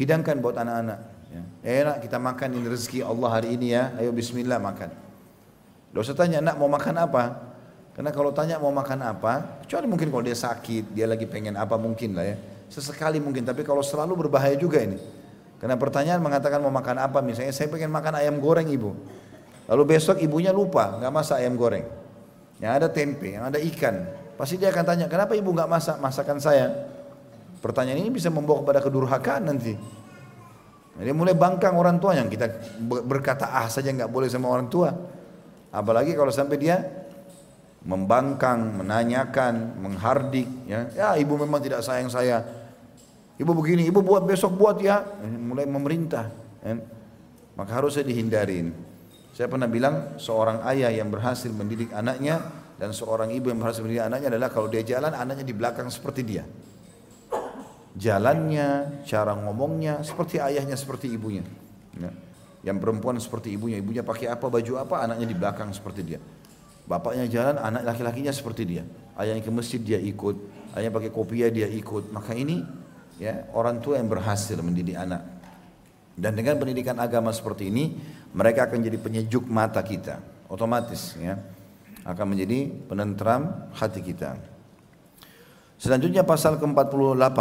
Hidangkan buat anak-anak. Ya. Enak kita makan ini rezeki Allah hari ini ya. Ayo Bismillah makan. Tidak usah tanya, nak mau makan apa? Karena kalau tanya mau makan apa, kecuali mungkin kalau dia sakit, dia lagi pengen apa mungkin lah ya. Sesekali mungkin, tapi kalau selalu berbahaya juga ini. Karena pertanyaan mengatakan mau makan apa, misalnya saya pengen makan ayam goreng ibu. Lalu besok ibunya lupa, nggak masak ayam goreng. Yang ada tempe, yang ada ikan. Pasti dia akan tanya, kenapa ibu nggak masak masakan saya? Pertanyaan ini bisa membawa kepada kedurhakaan nanti. Jadi mulai bangkang orang tua yang kita berkata ah saja nggak boleh sama orang tua. Apalagi kalau sampai dia membangkang, menanyakan, menghardik, ya, ya ibu memang tidak sayang saya. Ibu begini, ibu buat besok buat ya, mulai memerintah. Ya. Maka harusnya dihindarin. Saya pernah bilang seorang ayah yang berhasil mendidik anaknya dan seorang ibu yang berhasil mendidik anaknya adalah kalau dia jalan anaknya di belakang seperti dia. Jalannya, cara ngomongnya seperti ayahnya, seperti ibunya. Ya. Yang perempuan seperti ibunya, ibunya pakai apa, baju apa, anaknya di belakang seperti dia. Bapaknya jalan, anak laki-lakinya seperti dia. Ayahnya ke masjid dia ikut, ayahnya pakai kopiah dia ikut. Maka ini ya orang tua yang berhasil mendidik anak. Dan dengan pendidikan agama seperti ini, mereka akan jadi penyejuk mata kita, otomatis ya. Akan menjadi penentram hati kita. Selanjutnya pasal ke-48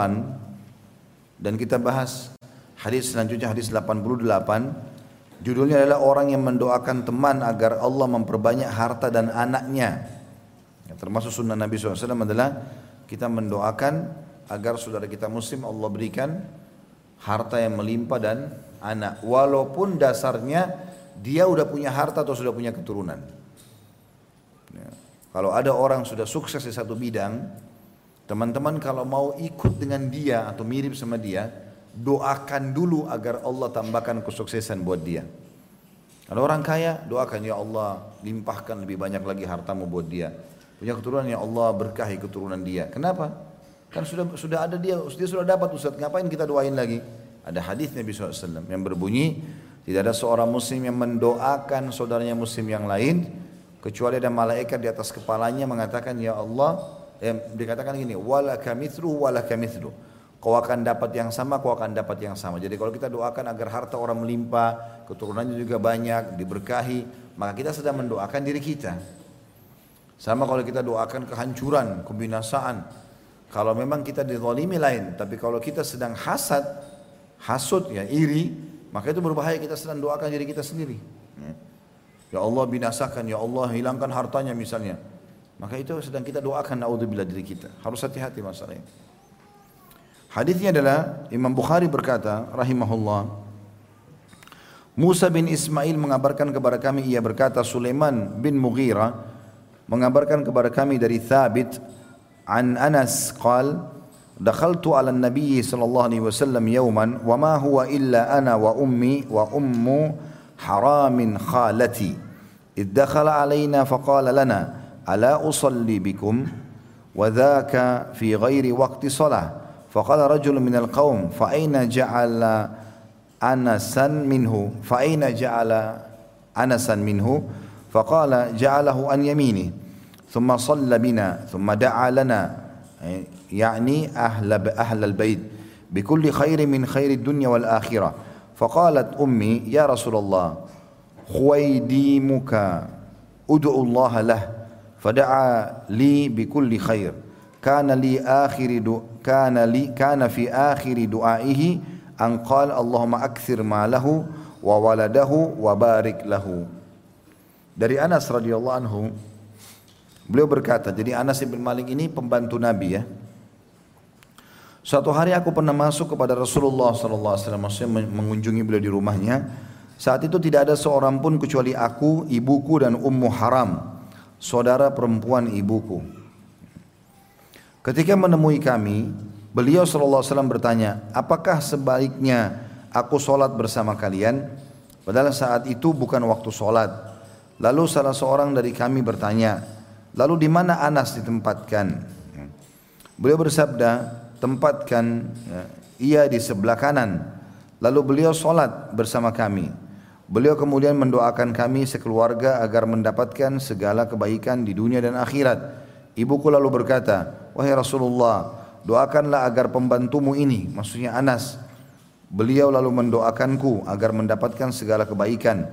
dan kita bahas hadis selanjutnya hadis 88 Judulnya adalah orang yang mendoakan teman agar Allah memperbanyak harta dan anaknya. Ya, termasuk sunnah Nabi SAW adalah kita mendoakan agar saudara kita muslim Allah berikan harta yang melimpah dan anak. Walaupun dasarnya dia udah punya harta atau sudah punya keturunan. Ya. Kalau ada orang sudah sukses di satu bidang, teman-teman kalau mau ikut dengan dia atau mirip sama dia, doakan dulu agar Allah tambahkan kesuksesan buat dia. Kalau orang kaya, doakan ya Allah limpahkan lebih banyak lagi hartamu buat dia. Punya keturunan ya Allah berkahi keturunan dia. Kenapa? Kan sudah sudah ada dia, dia sudah dapat Ustaz. Ngapain kita doain lagi? Ada hadis Nabi SAW yang berbunyi, tidak ada seorang muslim yang mendoakan saudaranya muslim yang lain kecuali ada malaikat di atas kepalanya mengatakan ya Allah eh, dikatakan gini wala kamithlu wala kamithlu kau akan dapat yang sama kau akan dapat yang sama jadi kalau kita doakan agar harta orang melimpah keturunannya juga banyak diberkahi maka kita sedang mendoakan diri kita sama kalau kita doakan kehancuran kebinasaan kalau memang kita dizalimi lain tapi kalau kita sedang hasad hasud ya iri maka itu berbahaya kita sedang doakan diri kita sendiri ya. Ya Allah binasakan, Ya Allah hilangkan hartanya misalnya. Maka itu sedang kita doakan naudzubillah diri kita. Harus hati-hati masalah ini. Hadisnya adalah Imam Bukhari berkata rahimahullah Musa bin Ismail mengabarkan kepada kami ia berkata Sulaiman bin Mughira mengabarkan kepada kami dari Thabit عن أنس قال دخلت على النبي صلى الله عليه وسلم يوما وما هو إلا أنا وأمي وأم حرام خالتي. إذ دخل علينا فقال لنا ألا أصلي بكم؟ وذاك في غير وقت صلاة. فقال رجل من القوم فأين جعل أنسا منه؟ فأين جعل أنسا منه؟ فقال جعله عن يمينه. ثم صلى بنا ثم دعا لنا يعني أهل أهل البيت بكل خير من خير الدنيا والآخرة. فقالت أمي يا رسول الله خويديمك أدعو الله له فدعا لي بكل خير. كان لي آخر كان لي كان في آخر دعائه أن قال اللهم أكثر ماله وولده وبارك له. dari Anas radhiyallahu anhu beliau berkata jadi Anas bin Malik ini pembantu Nabi ya Suatu hari aku pernah masuk kepada Rasulullah alaihi wasallam mengunjungi beliau di rumahnya saat itu tidak ada seorang pun kecuali aku, ibuku dan Ummu Haram, saudara perempuan ibuku. Ketika menemui kami, beliau SAW bertanya, apakah sebaiknya aku sholat bersama kalian? Padahal saat itu bukan waktu sholat. Lalu salah seorang dari kami bertanya, lalu di mana Anas ditempatkan? Beliau bersabda, tempatkan ya, ia di sebelah kanan. Lalu beliau sholat bersama kami. Beliau kemudian mendoakan kami sekeluarga agar mendapatkan segala kebaikan di dunia dan akhirat. Ibuku lalu berkata, Wahai Rasulullah, doakanlah agar pembantumu ini, maksudnya Anas. Beliau lalu mendoakanku agar mendapatkan segala kebaikan.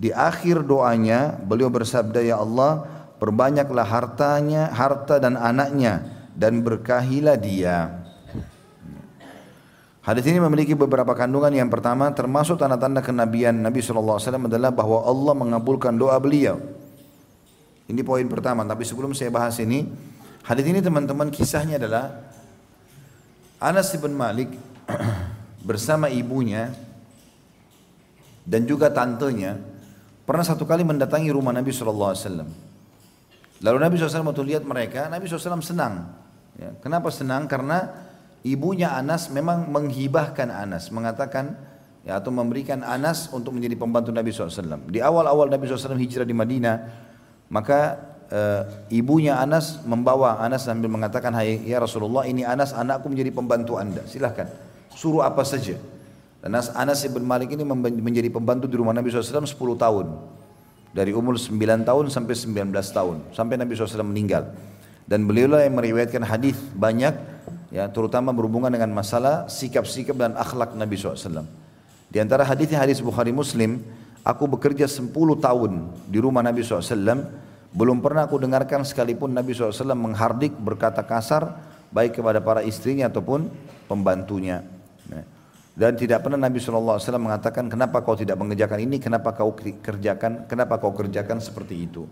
Di akhir doanya, beliau bersabda, Ya Allah, perbanyaklah hartanya, harta dan anaknya, dan berkahilah dia. Hadis ini memiliki beberapa kandungan. Yang pertama termasuk tanda-tanda kenabian Nabi SAW adalah bahwa Allah mengabulkan doa beliau. Ini poin pertama. Tapi sebelum saya bahas ini, hadis ini teman-teman kisahnya adalah Anas bin Malik bersama ibunya dan juga tantenya pernah satu kali mendatangi rumah Nabi SAW. Lalu Nabi SAW waktu lihat mereka, Nabi SAW senang. Ya, kenapa senang? Karena ibunya Anas memang menghibahkan Anas, mengatakan ya atau memberikan Anas untuk menjadi pembantu Nabi SAW. Di awal-awal Nabi SAW hijrah di Madinah, maka e, ibunya Anas membawa Anas sambil mengatakan, Hai ya Rasulullah ini Anas anakku menjadi pembantu anda, silahkan suruh apa saja. Dan Anas, Anas ibn Malik ini menjadi pembantu di rumah Nabi SAW 10 tahun. Dari umur 9 tahun sampai 19 tahun. Sampai Nabi SAW meninggal. Dan beliau yang meriwayatkan hadis banyak ya terutama berhubungan dengan masalah sikap-sikap dan akhlak Nabi SAW. Di antara hadisnya hadis Bukhari Muslim, aku bekerja 10 tahun di rumah Nabi SAW, belum pernah aku dengarkan sekalipun Nabi SAW menghardik berkata kasar baik kepada para istrinya ataupun pembantunya. Ya. Dan tidak pernah Nabi SAW mengatakan kenapa kau tidak mengerjakan ini, kenapa kau kerjakan, kenapa kau kerjakan seperti itu.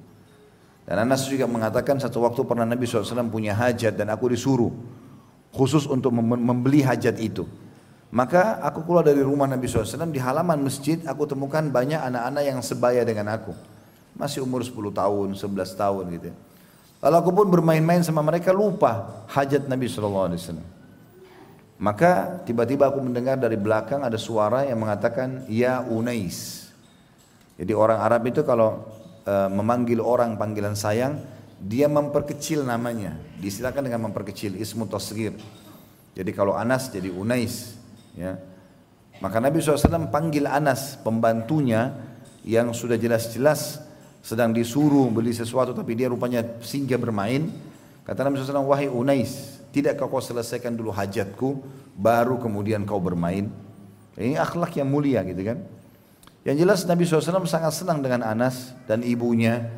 Dan Anas juga mengatakan satu waktu pernah Nabi SAW punya hajat dan aku disuruh khusus untuk membeli hajat itu. Maka aku keluar dari rumah Nabi SAW di halaman masjid aku temukan banyak anak-anak yang sebaya dengan aku. Masih umur 10 tahun, 11 tahun gitu. Lalu aku pun bermain-main sama mereka lupa hajat Nabi SAW. Maka tiba-tiba aku mendengar dari belakang ada suara yang mengatakan Ya Unais. Jadi orang Arab itu kalau e, memanggil orang panggilan sayang dia memperkecil namanya. Disilakan dengan memperkecil ismu tasgir. Jadi kalau Anas jadi Unais, ya. Maka Nabi SAW panggil Anas pembantunya yang sudah jelas-jelas sedang disuruh beli sesuatu tapi dia rupanya singgah bermain. Kata Nabi SAW, wahai Unais, tidakkah kau selesaikan dulu hajatku, baru kemudian kau bermain? Ini akhlak yang mulia gitu kan. Yang jelas Nabi SAW sangat senang dengan Anas dan ibunya.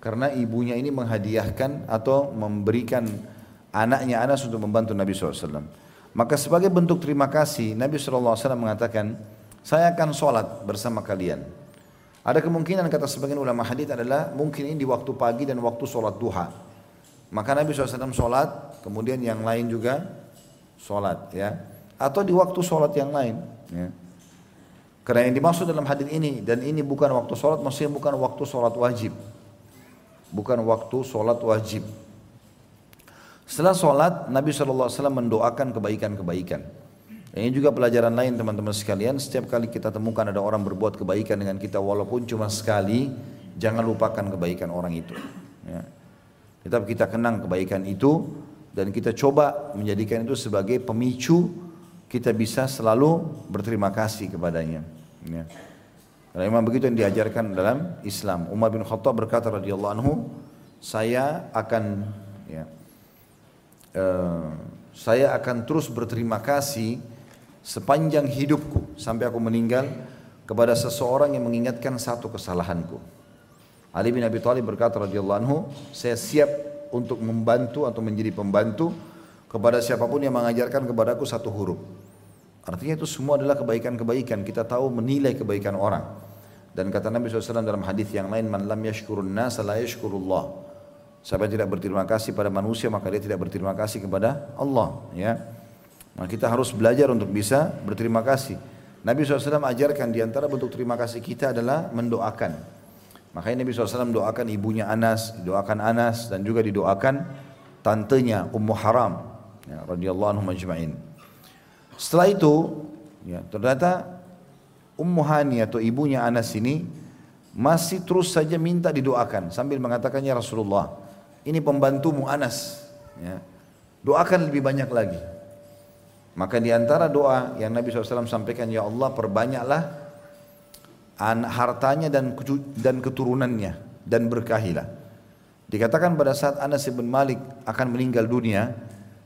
Karena ibunya ini menghadiahkan atau memberikan anaknya Anas untuk membantu Nabi SAW. Maka sebagai bentuk terima kasih Nabi SAW mengatakan, saya akan sholat bersama kalian. Ada kemungkinan kata sebagian ulama hadis adalah mungkin ini di waktu pagi dan waktu sholat duha. Maka Nabi SAW sholat, kemudian yang lain juga sholat ya. Atau di waktu sholat yang lain. Ya. Karena yang dimaksud dalam hadis ini dan ini bukan waktu sholat, maksudnya bukan waktu sholat wajib. Bukan waktu sholat wajib. Setelah sholat, Nabi SAW mendoakan kebaikan-kebaikan. Ini juga pelajaran lain teman-teman sekalian. Setiap kali kita temukan ada orang berbuat kebaikan dengan kita walaupun cuma sekali, jangan lupakan kebaikan orang itu. Ya. Tetap kita kenang kebaikan itu dan kita coba menjadikan itu sebagai pemicu kita bisa selalu berterima kasih kepadanya. Ya. Karena memang begitu yang diajarkan dalam Islam. Umar bin Khattab berkata radhiyallahu anhu, saya akan ya, uh, saya akan terus berterima kasih sepanjang hidupku sampai aku meninggal kepada seseorang yang mengingatkan satu kesalahanku. Ali bin Abi Thalib berkata radhiyallahu anhu, saya siap untuk membantu atau menjadi pembantu kepada siapa pun yang mengajarkan kepadaku satu huruf. Artinya itu semua adalah kebaikan-kebaikan. Kita tahu menilai kebaikan orang. Dan kata Nabi SAW dalam hadis yang lain, Man lam yashkurun nas la yashkurullah. Siapa yang tidak berterima kasih pada manusia, maka dia tidak berterima kasih kepada Allah. Ya. Nah, kita harus belajar untuk bisa berterima kasih. Nabi SAW ajarkan di antara bentuk terima kasih kita adalah mendoakan. Makanya Nabi SAW doakan ibunya Anas, doakan Anas dan juga didoakan tantenya Ummu Haram ya, anhu majma'in. Setelah itu ya, ternyata Ummu Hani atau ibunya Anas ini masih terus saja minta didoakan sambil mengatakannya Rasulullah ini pembantumu Anas ya, doakan lebih banyak lagi maka di antara doa yang Nabi SAW sampaikan ya Allah perbanyaklah hartanya dan dan keturunannya dan berkahilah. Dikatakan pada saat Anas bin Malik akan meninggal dunia,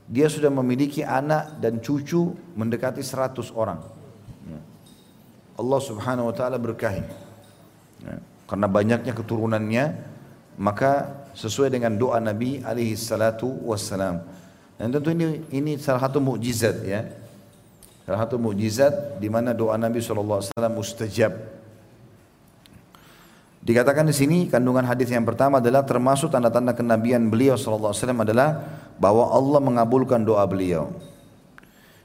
dia sudah memiliki anak dan cucu mendekati 100 orang. Ya. Allah subhanahu wa ta'ala berkahi. Ya. Karena banyaknya keturunannya, maka sesuai dengan doa Nabi alaihi salatu wassalam. Dan tentu ini ini salah satu mukjizat ya. Salah satu mukjizat di mana doa Nabi SAW mustajab. Dikatakan di sini kandungan hadis yang pertama adalah termasuk tanda-tanda kenabian beliau sallallahu alaihi wasallam adalah bahwa Allah mengabulkan doa beliau.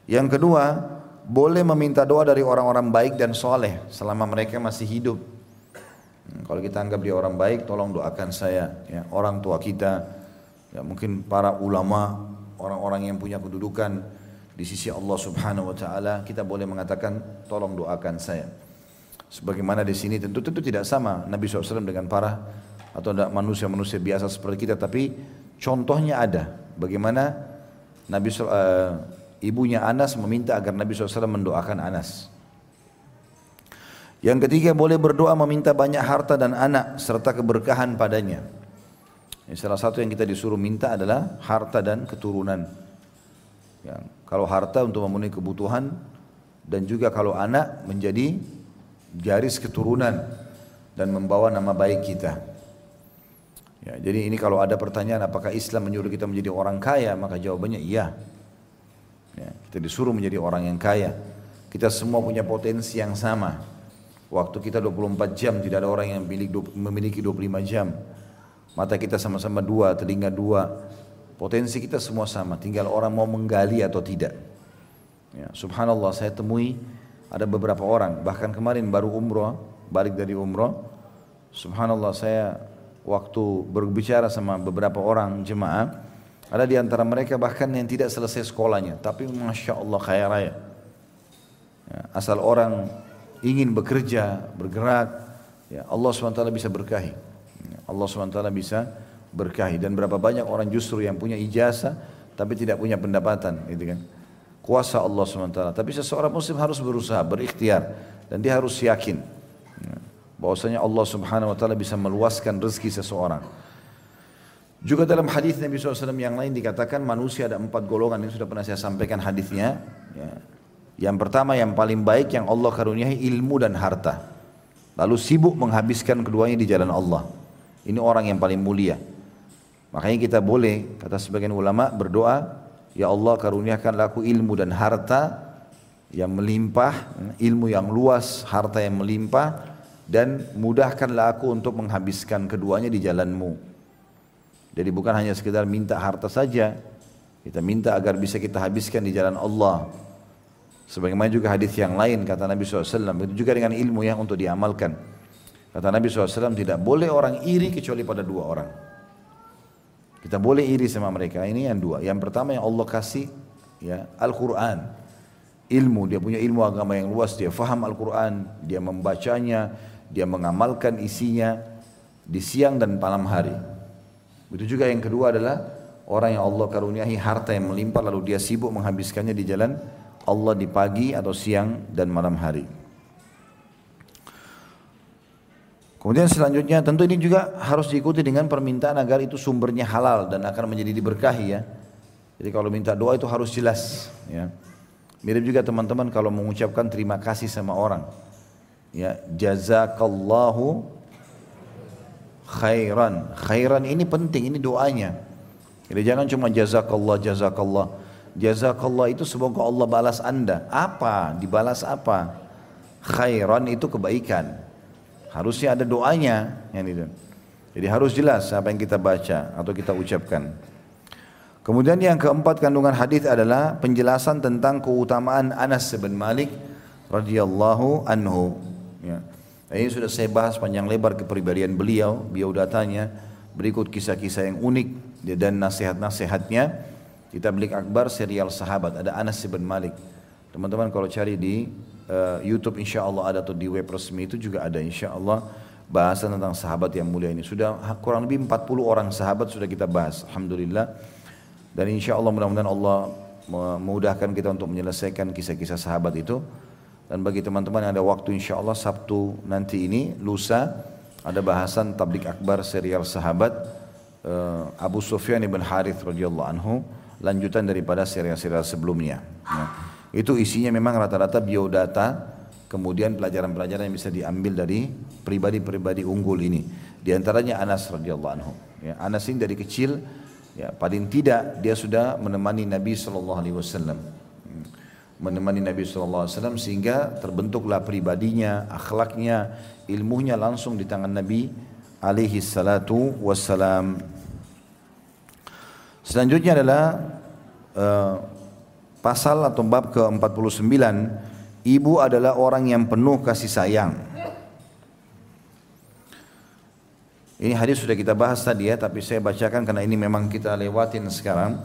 Yang kedua, boleh meminta doa dari orang-orang baik dan soleh selama mereka masih hidup. Hmm, kalau kita anggap dia orang baik, tolong doakan saya, ya, orang tua kita, ya, mungkin para ulama, orang-orang yang punya kedudukan di sisi Allah Subhanahu Wa Taala, kita boleh mengatakan, tolong doakan saya. Sebagaimana di sini tentu tentu tidak sama Nabi SAW dengan para atau manusia-manusia biasa seperti kita, tapi contohnya ada. Bagaimana Nabi uh, ibunya Anas meminta agar Nabi SAW mendoakan Anas. Yang ketiga boleh berdoa meminta banyak harta dan anak serta keberkahan padanya. Yang salah satu yang kita disuruh minta adalah harta dan keturunan. Ya, kalau harta untuk memenuhi kebutuhan dan juga kalau anak menjadi garis keturunan dan membawa nama baik kita. Ya, jadi ini kalau ada pertanyaan apakah Islam menyuruh kita menjadi orang kaya, maka jawabannya iya. Ya, kita disuruh menjadi orang yang kaya. Kita semua punya potensi yang sama. Waktu kita 24 jam, tidak ada orang yang memiliki 25 jam. Mata kita sama-sama dua, telinga dua. Potensi kita semua sama, tinggal orang mau menggali atau tidak. Ya, subhanallah saya temui ada beberapa orang, bahkan kemarin baru umroh, balik dari umroh. Subhanallah saya waktu berbicara sama beberapa orang jemaah, ada di antara mereka bahkan yang tidak selesai sekolahnya, tapi masya Allah kaya raya. Ya, asal orang ingin bekerja, bergerak, ya Allah swt bisa berkahi. Ya, Allah swt bisa berkahi. Dan berapa banyak orang justru yang punya ijazah tapi tidak punya pendapatan, gitu kan? Kuasa Allah SWT. Tapi seseorang muslim harus berusaha, berikhtiar dan dia harus yakin. Ya. bahwasanya Allah Subhanahu wa taala bisa meluaskan rezeki seseorang. Juga dalam hadis Nabi SAW yang lain dikatakan manusia ada empat golongan ini sudah pernah saya sampaikan hadisnya. Ya. Yang pertama yang paling baik yang Allah karuniai ilmu dan harta. Lalu sibuk menghabiskan keduanya di jalan Allah. Ini orang yang paling mulia. Makanya kita boleh kata sebagian ulama berdoa, ya Allah karuniakanlah aku ilmu dan harta yang melimpah, ilmu yang luas, harta yang melimpah dan mudahkanlah aku untuk menghabiskan keduanya di jalanmu. Jadi bukan hanya sekedar minta harta saja, kita minta agar bisa kita habiskan di jalan Allah. Sebagaimana juga hadis yang lain kata Nabi SAW, itu juga dengan ilmu yang untuk diamalkan. Kata Nabi SAW tidak boleh orang iri kecuali pada dua orang. Kita boleh iri sama mereka. Ini yang dua. Yang pertama yang Allah kasih ya Al-Quran. Ilmu, dia punya ilmu agama yang luas, dia faham Al-Quran, dia membacanya, dia mengamalkan isinya di siang dan malam hari. Begitu juga yang kedua adalah orang yang Allah karuniai harta yang melimpah lalu dia sibuk menghabiskannya di jalan Allah di pagi atau siang dan malam hari. Kemudian selanjutnya tentu ini juga harus diikuti dengan permintaan agar itu sumbernya halal dan akan menjadi diberkahi ya. Jadi kalau minta doa itu harus jelas ya. Mirip juga teman-teman kalau mengucapkan terima kasih sama orang. Ya, jazakallahu khairan. Khairan ini penting, ini doanya. Jadi jangan cuma jazakallah, jazakallah. Jazakallah itu semoga Allah balas anda. Apa? Dibalas apa? Khairan itu kebaikan. Harusnya ada doanya. Yang itu. Jadi harus jelas apa yang kita baca atau kita ucapkan. Kemudian yang keempat kandungan hadis adalah penjelasan tentang keutamaan Anas bin Malik radhiyallahu anhu. Ya. Ini sudah saya bahas panjang lebar kepribadian beliau, biodatanya, berikut kisah-kisah yang unik dan nasihat-nasihatnya. Kita beli akbar serial sahabat, ada Anas bin Malik. Teman-teman kalau cari di uh, YouTube insya Allah ada atau di web resmi itu juga ada insya Allah bahasan tentang sahabat yang mulia ini. Sudah kurang lebih 40 orang sahabat sudah kita bahas, Alhamdulillah. Dan insya Allah mudah-mudahan Allah memudahkan kita untuk menyelesaikan kisah-kisah sahabat itu. Dan bagi teman-teman yang ada waktu insya Allah Sabtu nanti ini, lusa, ada bahasan tablik akbar serial sahabat uh, Abu Sufyan ibn Harith radhiyallahu anhu, lanjutan daripada serial-serial sebelumnya. Nah, itu isinya memang rata-rata biodata, kemudian pelajaran-pelajaran yang bisa diambil dari pribadi-pribadi unggul ini. Di antaranya Anas radhiyallahu anhu. Ya, Anas ini dari kecil, ya paling tidak dia sudah menemani Nabi alaihi wasallam menemani Nabi SAW sehingga terbentuklah pribadinya, akhlaknya, ilmunya langsung di tangan Nabi alaihi salatu wassalam. Selanjutnya adalah uh, pasal atau bab ke-49 ibu adalah orang yang penuh kasih sayang. Ini hadis sudah kita bahas tadi ya, tapi saya bacakan karena ini memang kita lewatin sekarang.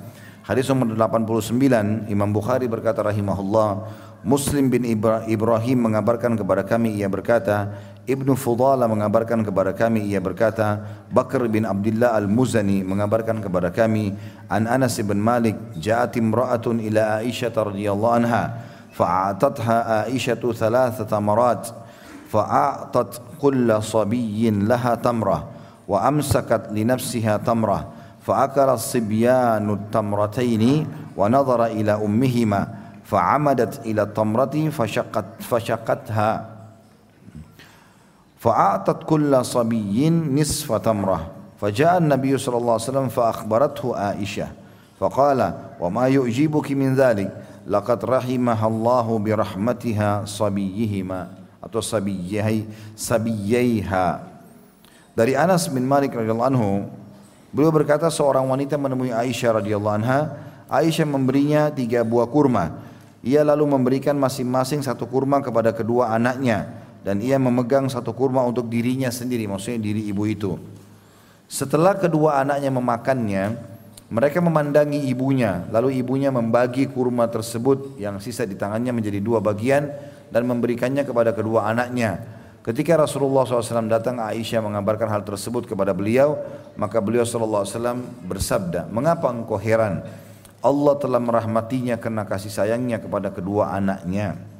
Hadis nomor 89 Imam Bukhari berkata rahimahullah Muslim bin Ibrahim mengabarkan kepada kami ia berkata Ibnu Fudala mengabarkan kepada kami ia berkata Bakr bin Abdullah Al-Muzani mengabarkan kepada kami An Anas bin Malik ja'at imra'atun ila Aisyah radhiyallahu anha fa'atatha Aisyah thalathata marat fa'atat kulla sabiyyin laha tamrah wa amsakat li nafsiha tamrah فأكل الصبيان التمرتين ونظر إلى أمهما فعمدت إلى التمرة فشقت فشقتها فأعطت كل صبي نصف تمرة فجاء النبي صلى الله عليه وسلم فأخبرته عائشة فقال وما wa من ذلك؟ لقد رحمها الله برحمتها صبيهما. Atau sabiyyai sabiyyaiha dari Anas bin Malik radhiyallahu anhu beliau berkata seorang wanita menemui Aisyah radhiyallahu anha. Aisyah memberinya tiga buah kurma. Ia lalu memberikan masing-masing satu kurma kepada kedua anaknya dan ia memegang satu kurma untuk dirinya sendiri, maksudnya diri ibu itu. Setelah kedua anaknya memakannya, mereka memandangi ibunya, lalu ibunya membagi kurma tersebut yang sisa di tangannya menjadi dua bagian dan memberikannya kepada kedua anaknya. Ketika Rasulullah SAW datang, Aisyah mengabarkan hal tersebut kepada beliau, maka beliau SAW bersabda, mengapa engkau heran? Allah telah merahmatinya karena kasih sayangnya kepada kedua anaknya.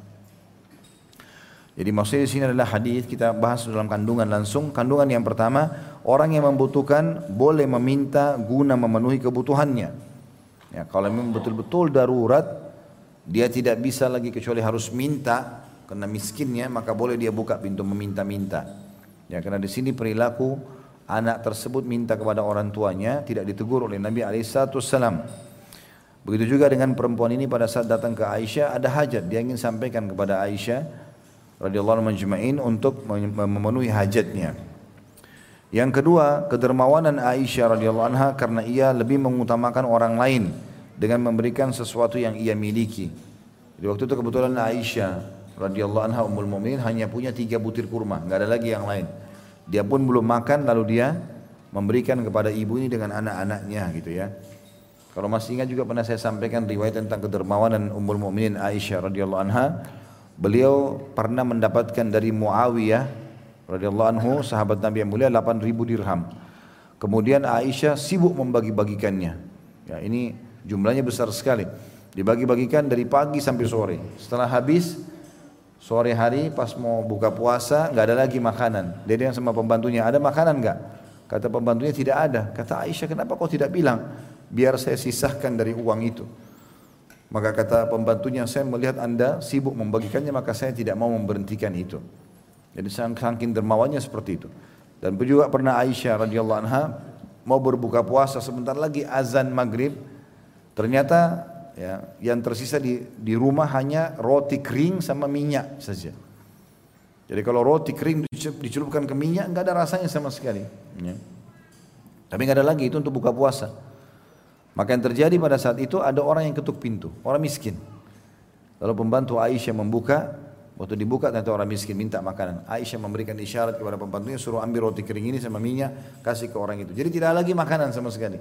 Jadi maksudnya di sini adalah hadis kita bahas dalam kandungan langsung. Kandungan yang pertama, orang yang membutuhkan boleh meminta guna memenuhi kebutuhannya. Ya, kalau memang betul-betul darurat, dia tidak bisa lagi kecuali harus minta karena miskinnya, maka boleh dia buka pintu meminta-minta. Ya, karena di sini perilaku anak tersebut minta kepada orang tuanya tidak ditegur oleh Nabi Alaihissalam. Begitu juga dengan perempuan ini pada saat datang ke Aisyah ada hajat dia ingin sampaikan kepada Aisyah radhiyallahu anhu untuk memenuhi hajatnya. Yang kedua, kedermawanan Aisyah radhiyallahu anha karena ia lebih mengutamakan orang lain dengan memberikan sesuatu yang ia miliki. Di waktu itu kebetulan Aisyah radhiyallahu anha ummul mukminin hanya punya tiga butir kurma, nggak ada lagi yang lain. Dia pun belum makan lalu dia memberikan kepada ibu ini dengan anak-anaknya gitu ya. Kalau masih ingat juga pernah saya sampaikan riwayat tentang kedermawanan ummul mukminin Aisyah radhiyallahu anha Beliau pernah mendapatkan dari Muawiyah radhiyallahu anhu sahabat Nabi yang mulia 8000 dirham. Kemudian Aisyah sibuk membagi-bagikannya. Ya, ini jumlahnya besar sekali. Dibagi-bagikan dari pagi sampai sore. Setelah habis sore hari pas mau buka puasa nggak ada lagi makanan. Dia yang sama pembantunya, ada makanan nggak? Kata pembantunya tidak ada. Kata Aisyah, kenapa kau tidak bilang? Biar saya sisahkan dari uang itu. Maka kata pembantunya, saya melihat anda sibuk membagikannya, maka saya tidak mau memberhentikan itu. Jadi saking dermawannya seperti itu. Dan juga pernah Aisyah radhiyallahu anha mau berbuka puasa sebentar lagi azan maghrib, ternyata ya, yang tersisa di, di rumah hanya roti kering sama minyak saja. Jadi kalau roti kering dicelupkan ke minyak nggak ada rasanya sama sekali. Ya. Tapi nggak ada lagi itu untuk buka puasa. Maka yang terjadi pada saat itu ada orang yang ketuk pintu, orang miskin. Lalu pembantu Aisyah membuka, waktu dibuka ternyata orang miskin minta makanan. Aisyah memberikan isyarat kepada pembantunya suruh ambil roti kering ini sama minyak, kasih ke orang itu. Jadi tidak lagi makanan sama sekali.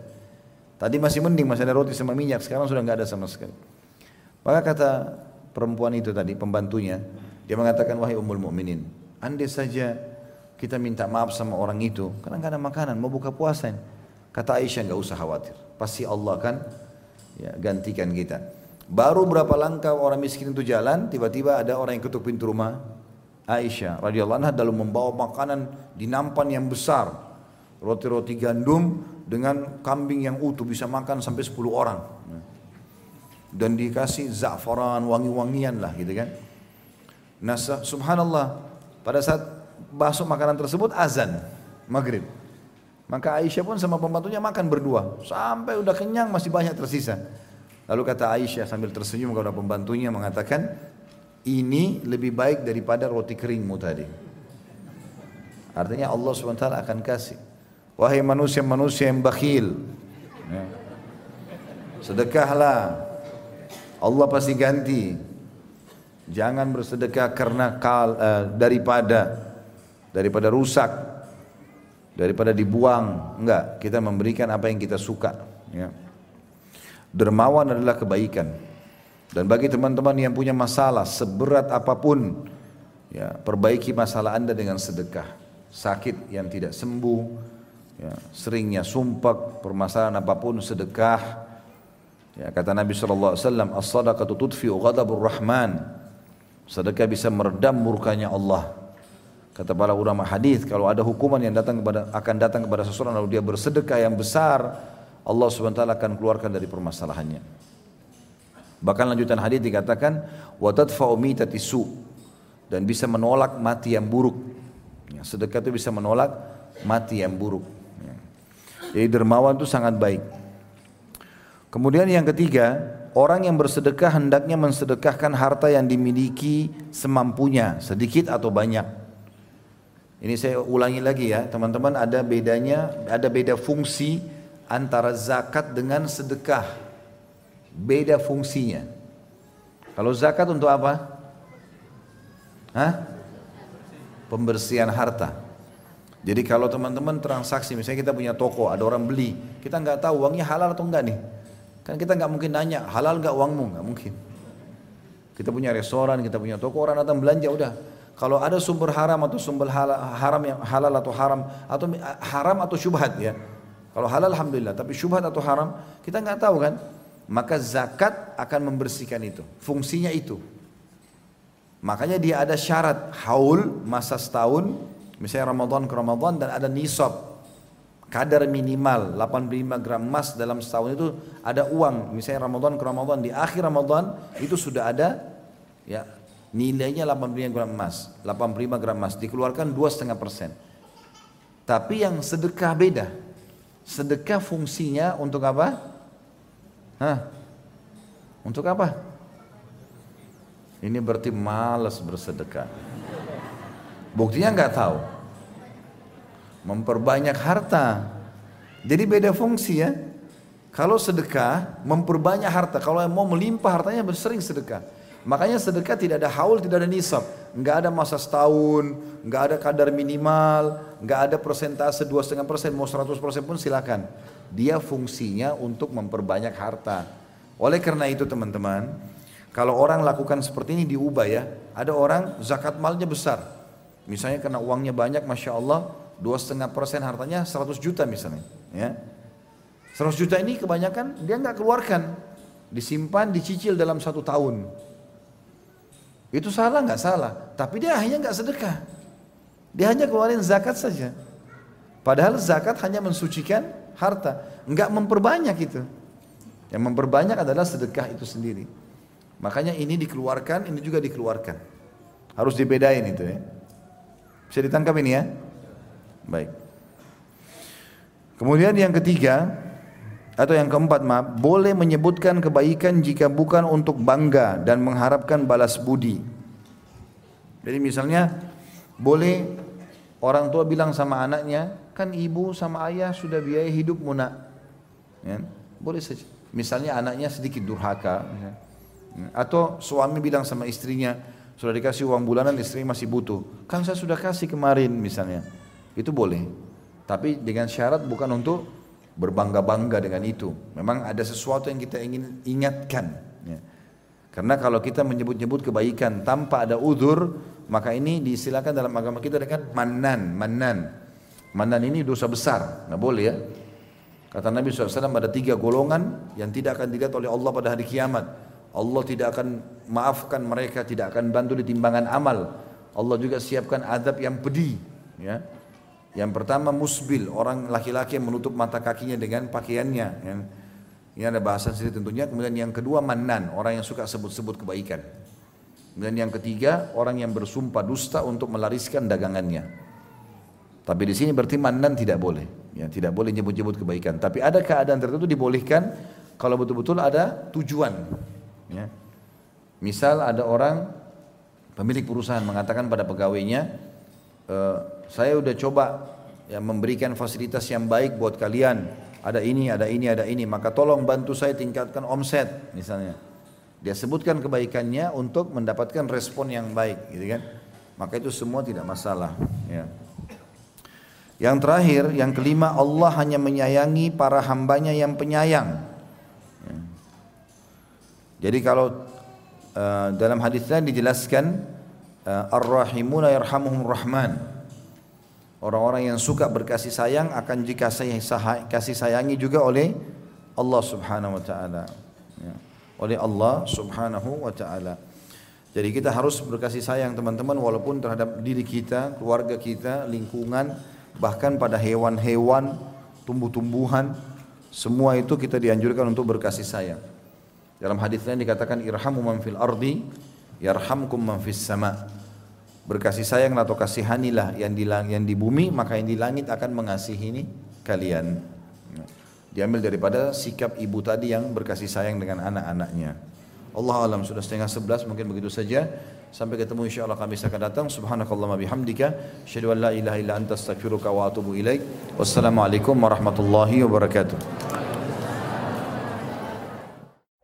Tadi masih mending masih ada roti sama minyak, sekarang sudah nggak ada sama sekali. Maka kata perempuan itu tadi, pembantunya, dia mengatakan wahai ummul mukminin, andai saja kita minta maaf sama orang itu, karena nggak ada makanan, mau buka puasa. Kata Aisyah nggak usah khawatir, pasti Allah akan ya, gantikan kita. Baru berapa langkah orang miskin itu jalan, tiba-tiba ada orang yang ketuk pintu rumah Aisyah radhiyallahu anha dalam membawa makanan di nampan yang besar, roti-roti gandum dengan kambing yang utuh bisa makan sampai 10 orang. Dan dikasih za'faran, wangi-wangian lah gitu kan. Nah subhanallah pada saat masuk makanan tersebut azan maghrib. Maka Aisyah pun sama pembantunya makan berdua. Sampai udah kenyang masih banyak tersisa. Lalu kata Aisyah sambil tersenyum kepada pembantunya mengatakan, ini lebih baik daripada roti keringmu tadi. Artinya Allah SWT akan kasih. Wahai manusia-manusia yang bakhil. Ya. Sedekahlah. Allah pasti ganti. Jangan bersedekah karena kal, uh, daripada daripada rusak daripada dibuang. Enggak, kita memberikan apa yang kita suka. Ya. Dermawan adalah kebaikan. Dan bagi teman-teman yang punya masalah seberat apa pun, ya, perbaiki masalah anda dengan sedekah. Sakit yang tidak sembuh, ya, seringnya sumpah, permasalahan apa pun sedekah. Ya, kata Nabi SAW, As-sadaqatu ghadabur rahman. Sedekah bisa meredam murkanya Allah. Kata para ulama hadis, kalau ada hukuman yang datang kepada akan datang kepada seseorang lalu dia bersedekah yang besar, Allah SWT akan keluarkan dari permasalahannya. Bahkan lanjutan hadis dikatakan wa tadfa'u mitatisu dan bisa menolak mati yang buruk. Ya, sedekah itu bisa menolak mati yang buruk. Ya. Jadi dermawan itu sangat baik. Kemudian yang ketiga, orang yang bersedekah hendaknya mensedekahkan harta yang dimiliki semampunya, sedikit atau banyak. Ini saya ulangi lagi ya, teman-teman ada bedanya, ada beda fungsi antara zakat dengan sedekah. Beda fungsinya. Kalau zakat untuk apa? Hah? Pembersihan harta. Jadi kalau teman-teman transaksi, misalnya kita punya toko, ada orang beli, kita nggak tahu uangnya halal atau enggak nih. Kan kita nggak mungkin nanya, halal nggak uangmu? Nggak mungkin. Kita punya restoran, kita punya toko, orang datang belanja, udah kalau ada sumber haram atau sumber halal, haram yang halal atau haram atau haram atau syubhat ya. Kalau halal alhamdulillah, tapi syubhat atau haram kita nggak tahu kan. Maka zakat akan membersihkan itu. Fungsinya itu. Makanya dia ada syarat haul masa setahun, misalnya Ramadan ke Ramadan dan ada nisab. Kadar minimal 85 gram emas dalam setahun itu ada uang, misalnya Ramadan ke Ramadan di akhir Ramadan itu sudah ada ya nilainya 85 gram emas, 85 gram emas dikeluarkan 2,5 persen. Tapi yang sedekah beda. Sedekah fungsinya untuk apa? Hah? Untuk apa? Ini berarti malas bersedekah. Buktinya nggak tahu. Memperbanyak harta. Jadi beda fungsi ya. Kalau sedekah memperbanyak harta. Kalau yang mau melimpah hartanya bersering sedekah. Makanya sedekah tidak ada haul, tidak ada nisab. Nggak ada masa setahun, nggak ada kadar minimal, nggak ada persentase dua setengah persen, mau 100 persen pun silakan. Dia fungsinya untuk memperbanyak harta. Oleh karena itu teman-teman, kalau orang lakukan seperti ini diubah ya. Ada orang zakat malnya besar. Misalnya karena uangnya banyak, Masya Allah, dua setengah persen hartanya 100 juta misalnya. Ya. 100 juta ini kebanyakan dia nggak keluarkan. Disimpan, dicicil dalam satu tahun. Itu salah nggak salah. Tapi dia hanya nggak sedekah. Dia hanya keluarin zakat saja. Padahal zakat hanya mensucikan harta. Nggak memperbanyak itu. Yang memperbanyak adalah sedekah itu sendiri. Makanya ini dikeluarkan, ini juga dikeluarkan. Harus dibedain itu ya. Bisa ditangkap ini ya? Baik. Kemudian yang ketiga atau yang keempat maaf, boleh menyebutkan kebaikan jika bukan untuk bangga dan mengharapkan balas budi. Jadi misalnya boleh orang tua bilang sama anaknya, kan ibu sama ayah sudah biaya hidupmu nak. Ya, boleh saja. Misalnya anaknya sedikit durhaka. Misalnya atau suami bilang sama istrinya, sudah dikasih uang bulanan istri masih butuh. Kan saya sudah kasih kemarin misalnya. Itu boleh. Tapi dengan syarat bukan untuk berbangga-bangga dengan itu. Memang ada sesuatu yang kita ingin ingatkan. Ya. Karena kalau kita menyebut-nyebut kebaikan tanpa ada udur, maka ini diistilahkan dalam agama kita dengan manan, manan. Manan ini dosa besar, nggak boleh ya. Kata Nabi SAW ada tiga golongan yang tidak akan dilihat oleh Allah pada hari kiamat. Allah tidak akan maafkan mereka, tidak akan bantu di timbangan amal. Allah juga siapkan adab yang pedih. Ya. Yang pertama musbil, orang laki-laki yang menutup mata kakinya dengan pakaiannya. Ya. Ini ada bahasa sendiri tentunya. Kemudian yang kedua manan, orang yang suka sebut-sebut kebaikan. Kemudian yang ketiga, orang yang bersumpah dusta untuk melariskan dagangannya. Tapi di sini berarti manan tidak boleh. Ya, tidak boleh nyebut-nyebut kebaikan. Tapi ada keadaan tertentu dibolehkan kalau betul-betul ada tujuan. Ya. Misal ada orang pemilik perusahaan mengatakan pada pegawainya, e, saya udah coba ya memberikan fasilitas yang baik buat kalian. Ada ini, ada ini, ada ini. Maka tolong bantu saya tingkatkan omset misalnya. Dia sebutkan kebaikannya untuk mendapatkan respon yang baik, gitu kan? Maka itu semua tidak masalah. Ya. Yang terakhir, yang kelima, Allah hanya menyayangi para hambanya yang penyayang. Jadi kalau uh, dalam hadis lain dijelaskan uh, ar-rahimuna yarhamuhum rahman. Orang-orang yang suka berkasih sayang akan jika saya kasih sayangi juga oleh Allah Subhanahu wa taala. Ya. Oleh Allah Subhanahu wa taala. Jadi kita harus berkasih sayang teman-teman walaupun terhadap diri kita, keluarga kita, lingkungan, bahkan pada hewan-hewan, tumbuh-tumbuhan, semua itu kita dianjurkan untuk berkasih sayang. Dalam hadis lain dikatakan irhamu man fil ardi yarhamkum man fis sama. Berkasih sayang atau kasihanilah yang di yang di bumi maka yang di langit akan mengasihi ini kalian. Diambil daripada sikap ibu tadi yang berkasih sayang dengan anak-anaknya. Allah alam sudah setengah sebelas mungkin begitu saja. Sampai ketemu insya Allah kami akan datang. Subhanakallahumma bihamdika. Asyhadu an la ilaha illa anta astaghfiruka wa atubu ilaik. Wassalamualaikum warahmatullahi wabarakatuh.